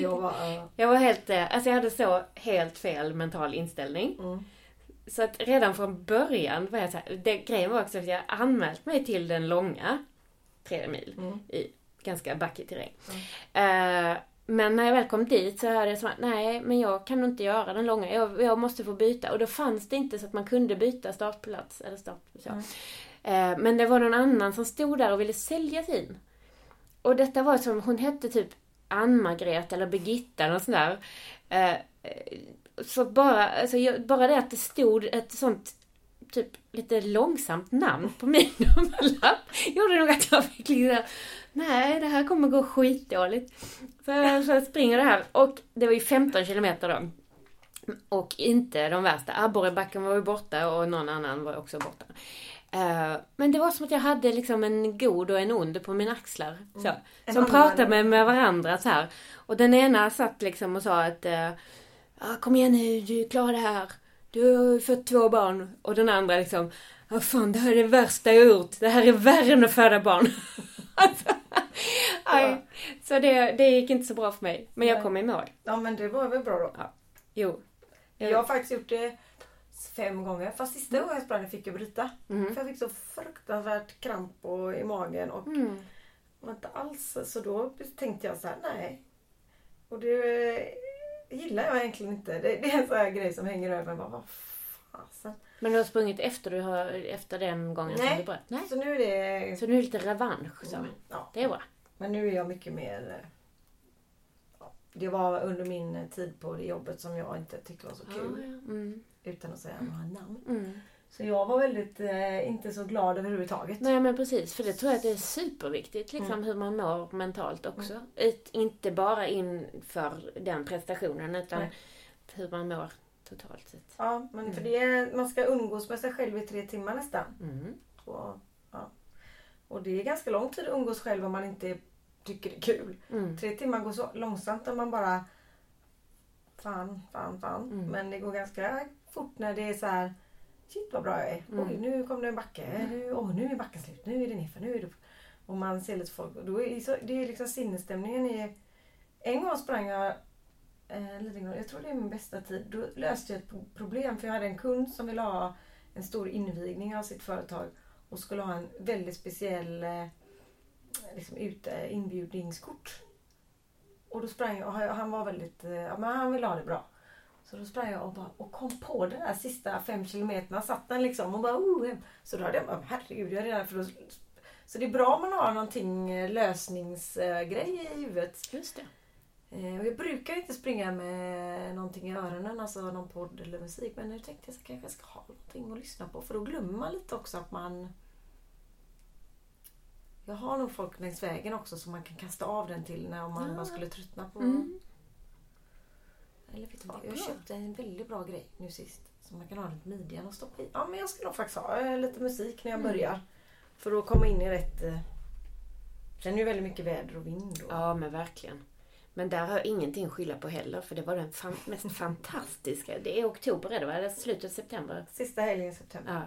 Jag var... ja. Jag var helt, eh, alltså jag hade så helt fel mental inställning. Mm. Så att redan från början var jag så här, det, grejen var också att jag anmält mig till den långa, tre mil, Mm. i ganska backig terräng. Eh, men när jag väl kom dit så hade jag så här, nej men jag kan nog inte göra den långa, jag, jag måste få byta. Och då fanns det inte så att man kunde byta startplats, eller start, så. Mm. Men det var någon annan som stod där och ville sälja sin. Och detta var som, hon hette typ Ann-Margret eller Birgitta eller sånt där. Eh, så bara, alltså, bara det att det stod ett sånt typ lite långsamt namn på min nummerlapp gjorde nog att jag fick liksom Nej, det här kommer gå skitdåligt. Så jag, så jag springer det här och det var ju 15 kilometer då. Och inte de värsta. Abborrebacken var ju borta och någon annan var också borta. Eh, men det var som att jag hade liksom en god och en ond på mina axlar. Så, En som annan- pratade med, med varandra så här. Och den ena satt liksom och sa att eh, ah, Kom igen nu, du klarar det här. Du har fött två barn. Och den andra liksom Ja fan, det här är det värsta jag gjort. Det här är värre än att föda barn. alltså, aj. Så det, det gick inte så bra för mig. Men jag kom i mål. ja, men det var väl bra då. Jo. Jag har faktiskt gjort det fem gånger. Fast sista gången jag sprang fick jag bryta. Mhm. För jag fick så fruktansvärt kramp och, i magen och Mm. var inte alls... Så då tänkte jag så här, nej. Och det gillar jag egentligen inte. Det, det är en sån här grej som hänger över mig. Vad fasen. Men du har sprungit efter, du har, efter den gången som Nej. du bröt? Nej. Så nu är det... Så nu är det lite revansch så. Mm, ja. Det är bra. Men nu är jag mycket mer... Det var under min tid på det jobbet som jag inte tyckte var så kul. ja. Mm. Utan att säga några namn. Mm. Så jag var väldigt eh, inte så glad överhuvudtaget. Nej men precis, för det tror jag att det är superviktigt liksom Mm. hur man mår mentalt också. Ett, inte bara inför den prestationen utan Nej. hur man mår totalt sett. Ja, men för det är, man ska umgås med sig själv i tre timmar nästan. Mm. Och, ja. och det är ganska lång tid att umgås själv om man inte tycker det är kul. Mm. Tre timmar går så långsamt om man bara fan, fan, fan. Mm. Men det går ganska fort när det är så här shit vad bra jag är. Mm. Oj, nu kom det en backe. Nu, oh, nu är backen slut. Nu är det nerför. Nu är det... Och man ser lite folk. Då är det, så, det är liksom sinnesstämningen i... En gång sprang jag eh, Lidingö, jag tror det är min bästa tid. Då löste jag ett pro- problem för jag hade en kund som ville ha en stor invigning av sitt företag och skulle ha en väldigt speciell eh, liksom ute, inbjudningskort. Och då sprang jag och han var väldigt, eh, ja men han ville ha det bra. Så då sprang jag och, bara, och kom på den där sista fem kilometerna, satt den liksom och bara oh, hem. Så då hade jag bara, herregud, jag är redan för då, Så det är bra om man har någonting eh, lösningsgrej i huvudet. Just det. Eh, Och jag brukar inte springa med någonting i öronen, alltså någon podd eller musik. Men nu tänkte jag kanske jag ska ha någonting att lyssna på. För då glömmer man lite också att man... Jag har nog folk längs vägen också som man kan kasta av den till när man Ja. bara skulle tröttna på... Mm. Eller vet du vad? Ja, Jag köpte en väldigt bra grej nu sist. Som man kan ha runt midjan och stoppa i. Ja men jag ska nog faktiskt ha eh, lite musik när jag Mm. börjar. För att komma in i rätt... eh, Sen är det ju väldigt mycket väder och vind. Och... Ja men verkligen. Men där har jag ingenting att skylla på heller för det var den fan, mest fantastiska. Det är oktober är det va? Eller slutet av september? Sista helgen i september. Ja.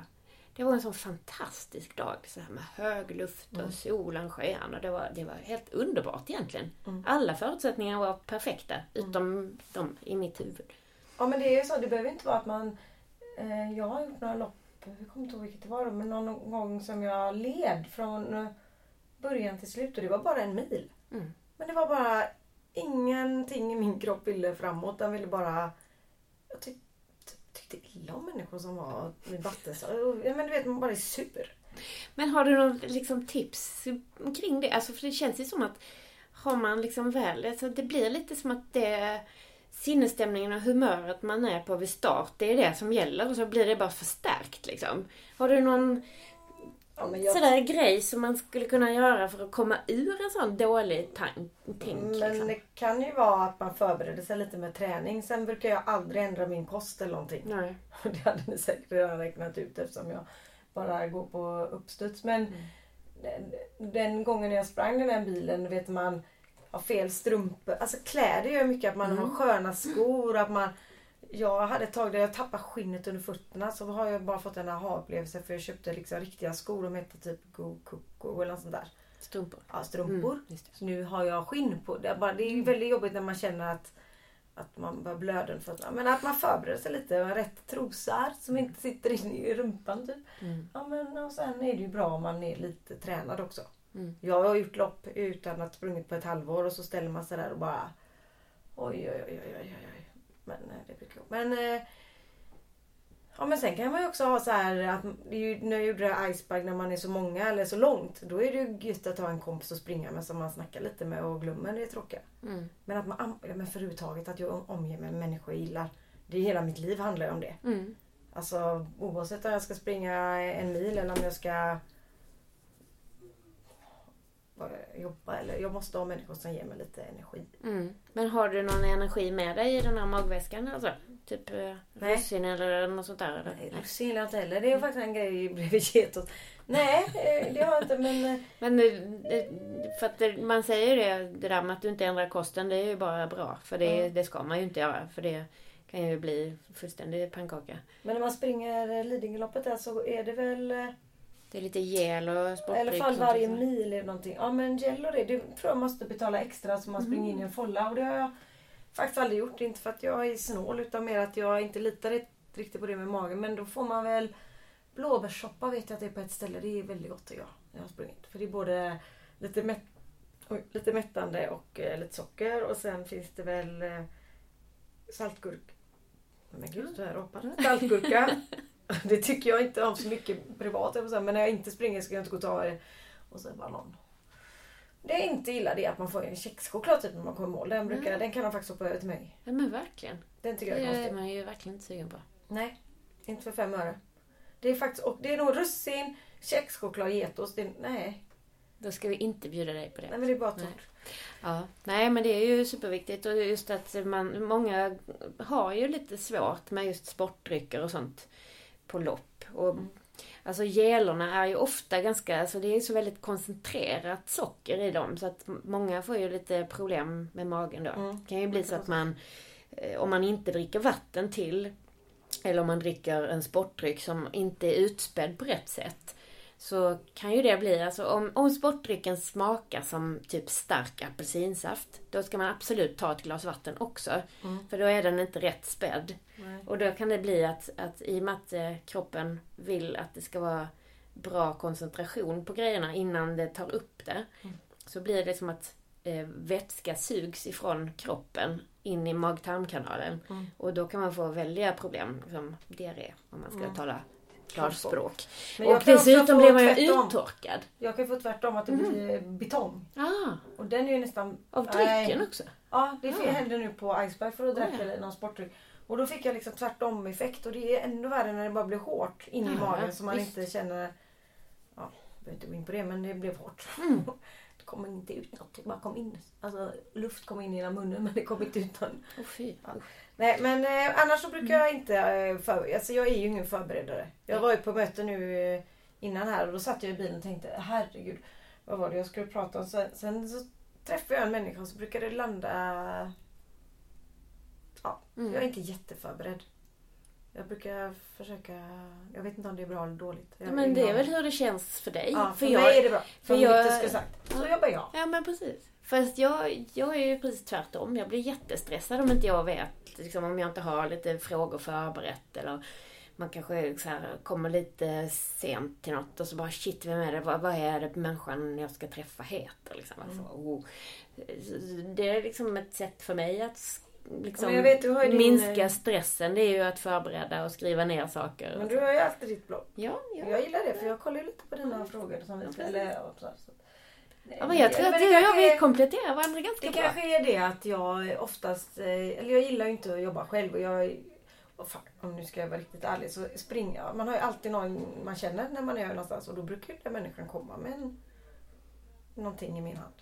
Det var en sån fantastisk dag. Så här med hög luft och Mm. solen sken. Och det, var, det var helt underbart egentligen. Mm. Alla förutsättningar var perfekta. Utom de i mitt huvud. Ja men det är ju så, det behöver inte vara att man... Eh, jag har gjort några lopp, jag kommer inte ihåg vilket det var då, men någon gång som jag led från början till slut och det var bara en mil. Mm. Men det var bara ingenting i min kropp ville framåt, den ville bara... Tyckte illa om människor som var med vattensår. Ja men du vet, man bara är sur. Men har du någon liksom, tips kring det? Alltså, för det känns ju som att har man liksom väl, alltså, det blir lite som att det sinnesstämningen och humöret man är på vid start, det är det som gäller och så blir det bara förstärkt liksom. Har du någon Ja, jag- sådär grej som man skulle kunna göra för att komma ur en sån dålig tank, tänk. Men liksom. det kan ju vara att man förbereder sig lite med träning. Sen brukar jag aldrig ändra min kost eller någonting. Nej. Det hade ni säkert redan räknat ut eftersom jag bara går på uppstuds. Men Mm. den, den gången jag sprang den där bilen vet man har fel strumpor. Alltså kläder gör mycket att man Mm. har sköna skor. Att man, jag hade ett tag där jag tappade skinnet under fötterna så har jag bara fått en aha-upplevelse för jag köpte liksom riktiga skor. De hette typ Go Coco eller något sånt där. Strumpor. Ja, strumpor. Mm. Så nu har jag skinn på. Det är, bara, det är ju väldigt jobbigt när man känner att, att man börjar blöda under fötterna. Men att man förbereder sig lite. med Rätt trosor som inte sitter in i rumpan typ. Mm. Ja, men, och sen är det ju bra om man är lite tränad också. Mm. Jag har gjort lopp utan att sprungit på ett halvår och så ställer man sig där och bara oj oj oj oj oj oj. Men eh, det blir kul. Men eh, Ja men sen kan man ju också ha så här att det är ju, när jag gjorde det Icebike när man är så många eller så långt. Då är det ju gött att ha en kompis att springa med som man snackar lite med och glömmer det tråkiga. Mm. Men att man, ja, men för överhuvudtaget att jag omger mig med människor jag gillar. Det är hela mitt liv handlar ju om det. Mm. Alltså oavsett om jag ska springa en mil eller om jag ska jobba eller jag måste ha människor som ger mig lite energi. Mm. Men har du någon energi med dig i den här magväskan? Alltså? Typ eh, Nej. russin eller något sånt där? Eller? Nej, russin gillar jag inte heller. Det är faktiskt en grej bredvid getot. Nej, eh, det har jag inte men eh, Men för att man säger ju det, det där med att du inte ändrar kosten, det är ju bara bra. För det, Mm. det ska man ju inte göra. För det kan ju bli fullständig pannkaka. Men när man springer Lidingöloppet där så är det väl Det är lite gel och i alla sportdryck. fall varje mil det någonting. Ja men gel och det, det tror jag måste betala extra så man springer in i en folla och det har jag faktiskt aldrig gjort. Inte för att jag är snål utan mer att jag inte litar riktigt på det med magen. Men då får man väl blåbärssoppa vet jag att det är på ett ställe. Det är väldigt gott tycker jag. Jag har sprungit. För det är både lite, mätt, lite mättande och eh, lite socker och sen finns det väl eh, saltgurka. Men gud, så här ropar Saltgurka. Det tycker jag inte om så mycket privat. Men när jag inte springer ska jag inte gå och ta det. Och sen banan. Det är inte illa det att man får en kexchoklad typ när man kommer i mål. Den, brukar, Mm. den kan man faktiskt hoppa över till mig. Ja men verkligen. Den tycker Det jag är är konstig. man ju verkligen inte sugen på. Nej, inte för fem öre. Det är faktiskt, och det är nog russin, kexchoklad, getost. Det, nej, Då ska vi inte bjuda dig på det. nej men det är bara Nej. torrt. Ja, nej men det är ju superviktigt och just att man, många har ju lite svårt med just sportdrycker och sånt på lopp. Och, Mm. Alltså gelorna är ju ofta ganska, alltså det är så väldigt koncentrerat socker i dem så att många får ju lite problem med magen då. Mm. Det kan ju bli så att man, eh, om man inte dricker vatten till eller om man dricker en sportdryck som inte är utspädd på rätt sätt. Så kan ju det bli, alltså om, om sportdrycken smakar som typ stark apelsinsaft. Då ska man absolut ta ett glas vatten också. Mm. För då är den inte rätt spädd. Nej. Och då kan det bli att, att i och med att eh, kroppen vill att det ska vara bra koncentration på grejerna innan det tar upp det. Mm. Så blir det som att eh, vätska sugs ifrån kroppen in i mag-tarmkanalen. Mm. Och då kan man få väldiga problem som diarré om man ska Mm. tala klarspråk. Och dessutom blir man ju uttorkad. Jag kan få tvärtom att det blir betong. Ah, Och den är ju nästan... av drycken också. Ja, det Ja. hände nu på Iceberg för att Ja, dricka ja. någon sportdryck. Och då fick jag liksom tvärtom effekt och det är ännu värre när det bara blir hårt in i Ja, magen så man visst. inte känner... Ja, jag behöver inte gå in på det men det blev hårt. Mm. Kom inte ut något, det bara kom in. Alltså luft kom in i hela munnen men det kom inte ut någon. Oh, fy. Ja. Nej men eh, annars så brukar jag inte eh, för, alltså jag är ju ingen förberedare. Jag var ju på möte nu eh, innan här och då satt jag i bilen och tänkte herregud vad var det jag skulle prata om. Sen, sen så träffade jag en människa och så brukar det landa... Ja, Mm. jag är inte jätteförberedd. Jag brukar försöka... Jag vet inte om det är bra eller dåligt. Jag Ja, men det är väl hur det känns för dig. Ja, för, jag, mig är det bra. för För jag- skulle sagt. Så jobbar jag. Ja men precis. Fast jag, jag är ju precis tvärtom. Jag blir jättestressad om inte jag vet. Liksom, om jag inte har lite frågor förberett. Eller man kanske så här, kommer lite sent till något och så bara shit vem är det? Vad, vad är det människan jag ska träffa heter? Liksom. Alltså, oh. Det är liksom ett sätt för mig att liksom, jag vet, du din, minska eh, stressen. Det är ju att förbereda och skriva ner saker. Men du har ju alltid ditt blogg. Ja, ja. Jag gillar det för jag kollar ju lite på dina frågor som vi. Eller, ja, så, så. ja men jag tror att Men du det och jag kanske- vi kompletterar varandra ganska Det bra. kanske är det att jag oftast, eh, eller jag gillar ju inte att jobba själv och jag och fan, om nu ska jag vara riktigt ärlig så springer jag. Man har ju alltid någon man känner när man är någonstans och då brukar ju den människan komma med en, någonting i min hand.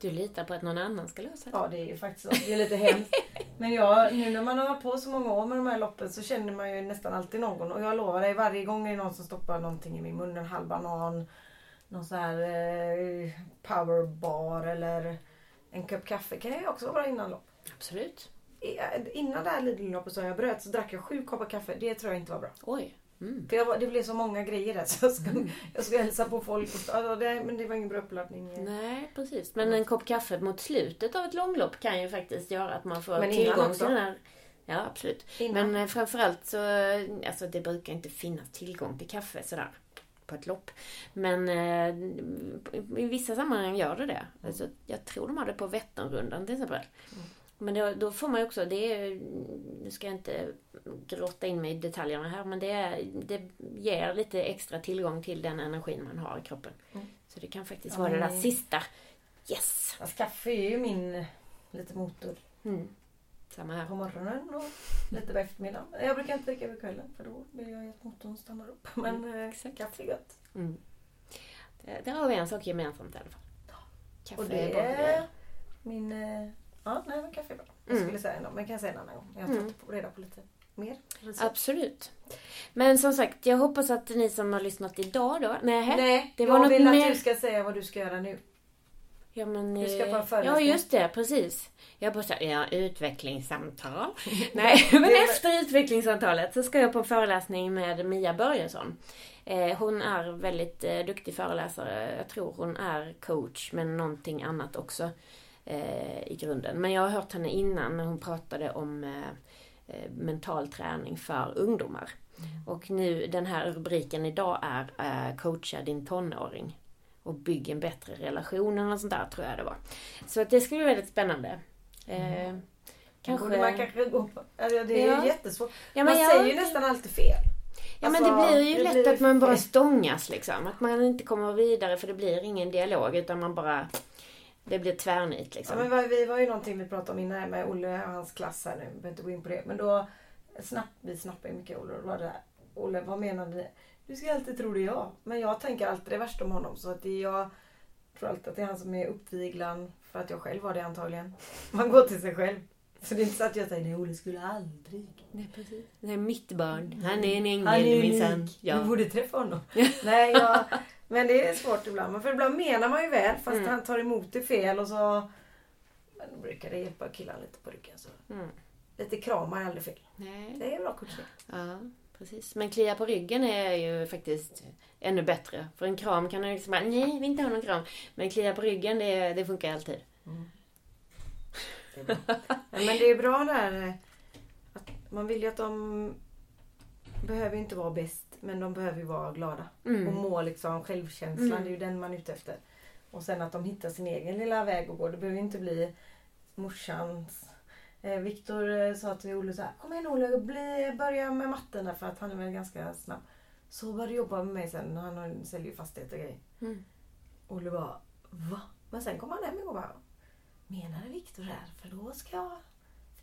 Du litar på att någon annan ska lösa det? Ja, det är ju faktiskt så. Det är lite hemskt. Men jag, nu när man har hållit på så många år med de här loppen så känner man ju nästan alltid någon. Och jag lovar dig, varje gång är det någon som stoppar någonting i min mun. En halv banan, någon sån här eh, powerbar eller en kopp kaffe kan jag ju också vara innan lopp. Absolut. I- Innan det här Lidingöloppet som jag bröt så drack jag sju koppar kaffe. Det tror jag inte var bra. Oj. Mm. För jag, det blev så många grejer där så jag ska, jag ska hälsa på folk. Och, alltså, det, men det var ingen bra uppladdning. Nej, precis. Men en kopp kaffe mot slutet av ett långlopp kan ju faktiskt göra att man får Men tillgång till den här... Ja, absolut. Innan. Men eh, framförallt så, alltså det brukar inte finnas tillgång till kaffe sådär på ett lopp. Men eh, i vissa sammanhang gör det det. Alltså, jag tror de har det på Vätternrundan till exempel. Men då, då får man ju också, det är, nu ska jag inte grotta in mig i detaljerna här, men det, är, det ger lite extra tillgång till den energin man har i kroppen. Så det kan faktiskt Ja, vara det där sista. Yes! Alltså, kaffe är ju min eh, lite motor. Mm. Samma här. på morgonen och lite på eftermiddagen. Jag brukar inte dricka på kvällen för då blir jag att motorn stannar upp. Men eh, exakt. kaffe är gott. Mm. Det- Där har vi en sak gemensamt i alla fall. Kaffe Och är det bra. är min... eh, Ja, nej men kaffe är bra. Jag Mm. skulle säga en dag, men kan jag säga en annan gång. Jag har Mm. tagit reda på lite mer. Absolut. Men som sagt, jag hoppas att ni som har lyssnat idag då... Nej, Nej, det var jag något vill mer. att du ska säga vad du ska göra nu. Ja, men, Du ska eh, på en ja, just det. Precis. Jag bara säga, ja, utvecklingssamtal. Nej, men efter utvecklingssamtalet så ska jag på en föreläsning med Mia Börjesson. Eh, hon är väldigt eh, duktig föreläsare. Jag tror hon är coach, men någonting annat också eh, i grunden. Men jag har hört henne innan när hon pratade om eh, eh, mental träning för ungdomar. Och nu, den här rubriken idag är eh, Coacha din tonåring och bygg en bättre relation eller något sånt där tror jag det var. Så att det ska bli väldigt spännande. Eh, Kanske... kanske... Man kanske gå på... alltså, det är Ja. ju jättesvårt. Ja, men man jag- säger ju nästan alltid fel. Ja men Alltså, det blir ju det lätt blir att man bara stångas liksom. Att man inte kommer vidare för det blir ingen dialog utan man bara... Det blir tvärnit Ja, liksom. men vad- vi var ju någonting vi pratade om innan med Olle och hans klass här nu. Vi behöver inte gå in på det. Men då, snapp, vi snappade ju mycket Olle och då var det här. Olle, vad menar ni? Du ska alltid tro det är jag. Men jag tänker alltid det värsta om honom. Så att det är jag tror alltid att det är han som är uppviglan. För att jag själv var det antagligen. Man går till sig själv. Så det är inte så att jag säger nej, Olle skulle aldrig. Nej, precis. Det är mitt barn. Han är en ängel Han är minsann. unik. Du Ja. borde träffa honom. nej, jag, men det är svårt ibland. För ibland menar man ju väl fast Mm. han tar emot det fel och så men då brukar det hjälpa killarna lite på ryggen. Så. Mm. Lite kramar är aldrig fel. Nej. Det är bra coaching. Ja, precis. Men klia på ryggen är ju faktiskt ännu bättre. För en kram kan ju liksom bara, nej, vi vill inte ha någon kram. Men klia på ryggen, det, det funkar alltid. Det bra. Nej, men det är bra där eh, att man vill ju att de behöver inte vara bäst men de behöver ju vara glada. Mm. Och må liksom självkänslan, Mm. det är ju den man är ute efter. Och sen att de hittar sin egen lilla väg att gå. Det behöver inte bli morsans. Eh, Viktor eh, sa till Olle så här, kom igen Olle, bli, börja med matten där för att han är väl ganska snabb. Så började jobba med mig sen, han säljer ju fastigheter och grejer. Mm. Olle bara, va? Men sen kom han hem och bara, menade Viktor det här? För då ska jag,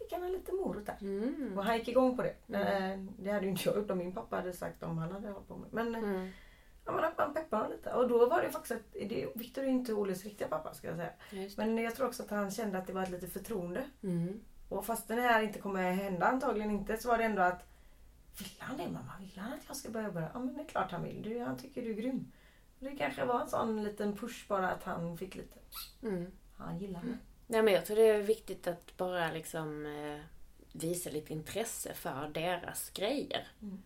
fick han en liten morot där. Mm. Och han gick igång på det. Eh, Det hade ju inte jag gjort om min pappa hade sagt om han hade hållit på med. Men, eh, Mm. ja, men han peppade honom lite. Och då var det faktiskt att, det, Viktor är inte Olles riktiga pappa ska jag säga. Men jag tror också att han kände att det var ett litet förtroende. Mm. Och fast det här inte kommer hända, antagligen inte, så var det ändå att Vill han det mamma? Vill han att jag ska börja börja? Ja men det är klart han vill. Du, han tycker du är grym. Det kanske var en sån liten push bara att han fick lite. Mm. Han gillar mig. Nej, men jag tror det är viktigt att bara liksom eh, visa lite intresse för deras grejer. Mm.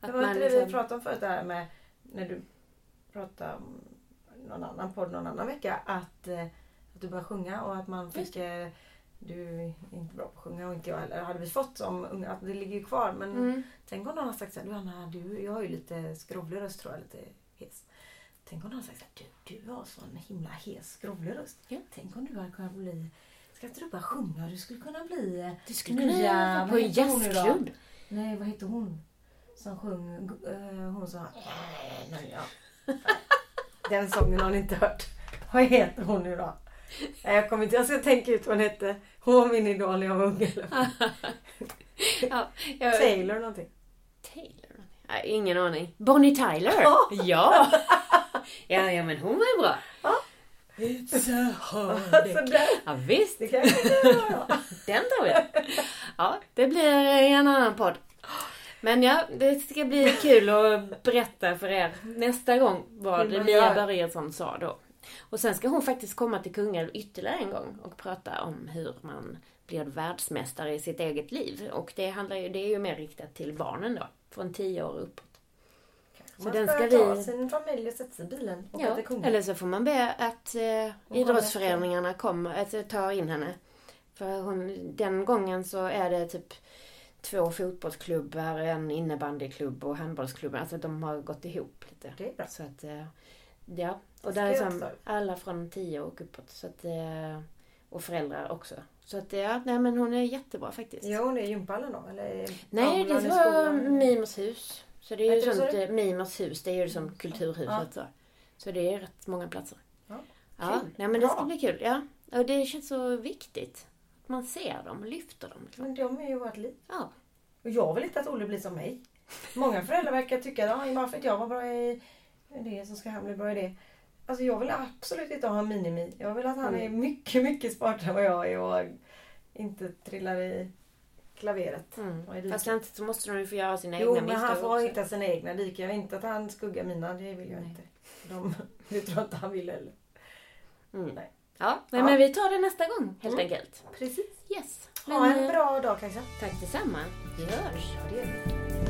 Att Det var inte det liksom- vi pratade om förut det här med när du pratade om någon annan podd någon annan vecka. Att, eh, att du började sjunga och att man fick... Eh, du är inte bra på att sjunga och inte jag heller. Hade vi fått som unga, att det ligger ju kvar. Men Mm. tänk om någon har sagt så här, du Anna, du, jag har ju lite skrovlig röst tror jag, lite hes. Tänk om någon har sagt så här, du, du har sån himla hes skrovlig röst. Ja. Tänk om du hade kunnat bli... Ska inte du bara sjunga? Du skulle kunna bli... eh, Du skulle kunna göra på en jazzklubb. Nej, vad heter hon? Som sjöng... Uh, hon sa... Nej, ja. Den sången har ni inte hört. Vad heter hon nu då? Nej, Jag kommer inte... Jag ska tänka ut vad hon hette. Hon var min idol när jag var ung. eller? Ja, jag, Taylor någonting. Taylor? Nej, ingen aning. Bonnie Tyler? Ja. Ja! Ja, ja men hon var ju bra. Ja. It's a där, Ja, visst. det var. Den tar vi. Ja, det blir en annan podd. Men ja, det ska bli kul att berätta för er nästa gång vad Mia. Börjesson sa då. Och sen ska hon faktiskt komma till Kungälv ytterligare en gång och prata om hur man blir världsmästare i sitt eget liv. Och det, handlar ju, det är ju mer riktat till barnen då, från 10 år uppåt. Så Man den ska ska ta vi- sin familj och sätta sig i bilen och Ja, eller så får man be att eh, idrottsföreningarna kommer, att ta in henne. För hon, den gången så är det typ två fotbollsklubbar, en innebandyklubb och handbollsklubben. Alltså de har gått ihop lite. Det är bra. Så att, eh, ja. Och där är som alla från 10 och uppåt. Så att, eh, och föräldrar också. Så att ja, nej men hon är jättebra faktiskt. Ja, hon är i gymphallen då? Eller Nej, det var? Mimos hus. Så det är ju sånt, det? eh, Mimos hus, det är ju som kulturhuset så. Så det är rätt många platser. Ja, Ja, kul. nej, men det ska bli kul. Ja. Och det känns så viktigt. Att man ser dem och lyfter dem. Liksom. Men de är ju vårt liv. Ja. Och jag vill inte att Olle blir som mig. Många föräldrar verkar tycka att bara för att jag var bra i det så ska han bli bra i det. Alltså jag vill absolut inte ha en minimi. Jag vill att han är mycket, mycket smartare än vad jag är och inte trillar i klaveret. Mm. Fast samtidigt så måste de ju få göra sina Jo, egna men han misstag får också. hitta sina egna diken. Jag inte att han skuggar mina, det vill jag Nej. inte. De, det tror jag inte han vill heller. Mm. Nej. Ja, nej, Ja. men vi tar det nästa gång helt Mm. enkelt. Precis. Yes. Ha Men, en eh, bra dag Kajsa. Tack detsamma. Vi hörs. Ja, det gör vi.